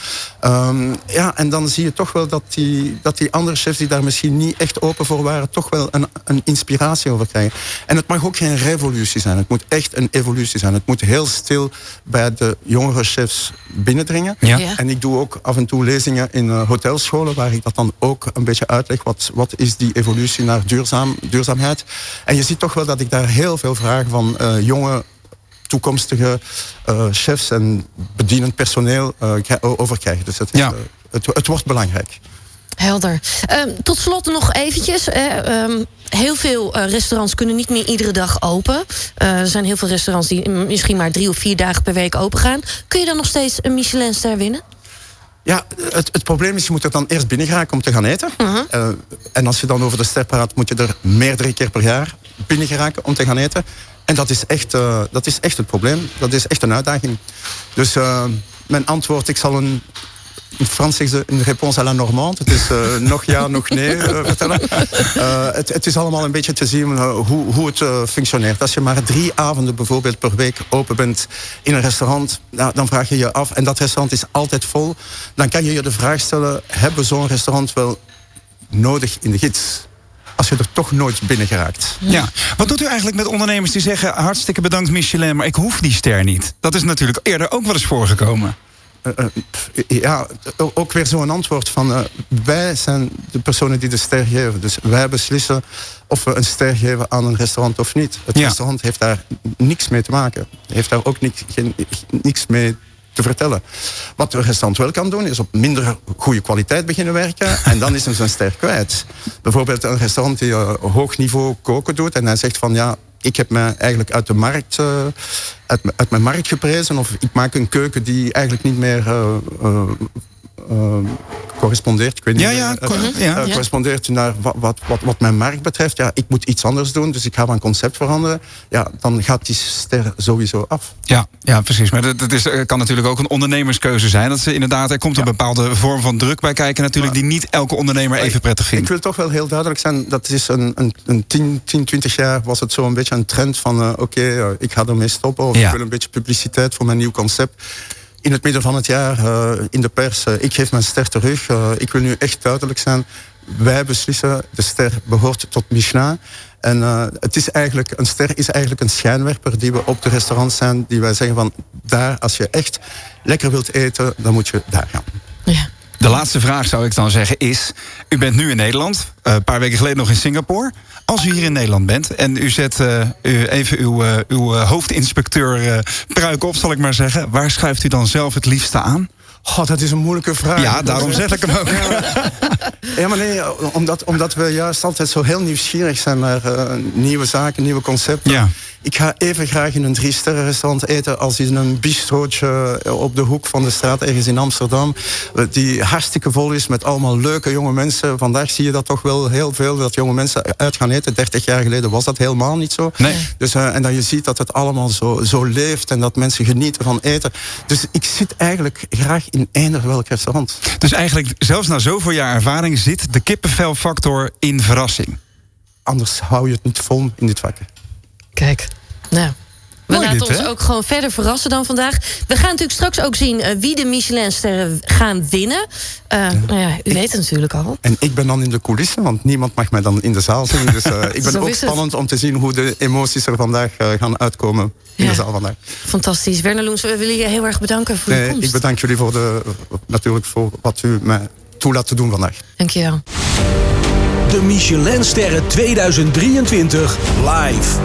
Um, ja, en dan zie je toch wel dat die, dat die andere chefs die daar misschien niet echt open voor waren, toch wel een, een inspiratie over krijgen. En het mag ook geen revolutie zijn. Het moet echt een evolutie zijn. Het moet heel stil bij de jongere chefs binnendringen. Ja. Ja. En ik doe ook af en toe lezingen in uh, hotelscholen, waar ik dat dan ook een beetje uitleg. Wat, wat is die evolutie naar duurzaam, duurzaamheid? En je ziet toch wel dat ik daar heel veel vragen van uh, jonge toekomstige uh, chefs en bedienend personeel uh, over krijg. Dus het, is, Ja. uh, het, het wordt belangrijk. Helder. Um, tot slot nog eventjes. Hè, um, heel veel uh, restaurants kunnen niet meer iedere dag open. Uh, er zijn heel veel restaurants die misschien maar drie of vier dagen per week open gaan. Kun je dan nog steeds een Michelinster winnen? Ja, het, het, probleem is, je moet er dan eerst binnen geraken om te gaan eten. Uh -huh. uh, en als je dan over de ster praat, moet je er meerdere keer per jaar binnen geraken om te gaan eten. En dat is echt, uh, dat is echt het probleem. Dat is echt een uitdaging. Dus uh, mijn antwoord, ik zal een in Frans ze een réponse à la Normande. Het is uh, nog ja, nog nee vertellen. Het, het, is allemaal een beetje te zien hoe, hoe het functioneert. Als je maar drie avonden bijvoorbeeld per week open bent in een restaurant, nou, dan vraag je je af, en dat restaurant is altijd vol, dan kan je je de vraag stellen, hebben zo'n restaurant wel nodig in de gids? Als je er toch nooit binnen geraakt. Ja. Wat doet u eigenlijk met ondernemers die zeggen... hartstikke bedankt Michelin, maar ik hoef die ster niet? Dat is natuurlijk eerder ook wel eens voorgekomen. Uh, uh, ja, ook weer zo'n antwoord van... Uh, wij zijn de personen die de ster geven. Dus wij beslissen of we een ster geven aan een restaurant of niet. Het Ja. restaurant heeft daar niks mee te maken. Heeft daar ook niks, geen, niks mee te vertellen. Wat een restaurant wel kan doen, is op minder goede kwaliteit beginnen werken. En dan is hij zijn ster kwijt. Bijvoorbeeld een restaurant die uh, hoog niveau koken doet. En hij zegt van ja, ik heb me eigenlijk uit de markt, uh, uit, mijn markt geprezen. Of ik maak een keuken die eigenlijk niet meer uh, correspondeert, ik weet niet, Ja, ja, eh, cor- eh, ja. correspondeert naar wat, wat, wat, wat mijn markt betreft. Ja, ik moet iets anders doen, dus ik ga mijn concept veranderen. Ja, dan gaat die ster sowieso af. Ja, ja, precies. Maar dat, dat is, eh, kan natuurlijk ook een ondernemerskeuze zijn. Dat ze inderdaad, er komt een bepaalde vorm van druk bij kijken, natuurlijk, die niet elke ondernemer even prettig Ik vindt. wil toch wel heel duidelijk zijn, dat is een, een, een 10, 10, 20 jaar was het zo een beetje een trend van oké, ik ga ermee stoppen of ik wil een beetje publiciteit voor mijn nieuw concept. In het midden van het jaar eh, in de pers, eh, ik geef mijn ster terug. Eh, ik wil nu echt duidelijk zijn, wij beslissen, de ster behoort tot Michelin. En eh, het is eigenlijk, een ster is eigenlijk een schijnwerper die we op de restaurants zijn, die wij zeggen van daar, als je echt lekker wilt eten, dan moet je daar gaan. Ja. De laatste vraag zou ik dan zeggen is: U bent nu in Nederland, eh, een paar weken geleden nog in Singapore. Als u hier in Nederland bent en u zet eh, u even uw, eh, uw eh, hoofdinspecteur pruik op, zal ik maar zeggen. Waar schuift u dan zelf het liefste aan? God, dat is een moeilijke vraag. Ja, daarom zeg ik hem ook. Ja, maar nee, omdat, omdat we juist altijd zo heel nieuwsgierig zijn naar nieuwe zaken, nieuwe concepten. Ja. Ik ga even graag in een drie-sterren restaurant eten als in een bistrootje op de hoek van de straat ergens in Amsterdam. eh, Die hartstikke vol is met allemaal leuke jonge mensen. Vandaag zie je dat toch wel heel veel, dat jonge mensen uit gaan eten. 30 jaar geleden was dat helemaal niet zo. Nee. Dus, eh, en dat je ziet dat het allemaal zo, zo leeft en dat mensen genieten van eten. Dus ik zit eigenlijk graag in eender welk restaurant. Dus eigenlijk, zelfs na zoveel jaar ervaring, zit de kippenvelfactor in verrassing. Anders hou je het niet vol in dit vak. Kijk, nou. We Mooi laten dit, ons hè? ook gewoon verder verrassen dan vandaag. We gaan natuurlijk straks ook zien eh, wie de Michelinsterren gaan winnen. Eh, nou ja, u weet het natuurlijk al. En ik ben dan in de coulissen, want niemand mag mij dan in de zaal zien. Dus eh, ik ben ook spannend om te zien hoe de emoties er vandaag eh, gaan uitkomen in Ja. de zaal vandaag. Fantastisch. Werner Loens, we willen je heel erg bedanken voor je Nee, komst. ik bedank jullie voor, de, natuurlijk voor wat u mij toelaat te doen vandaag. Dankjewel. De Michelinsterren 2023 live.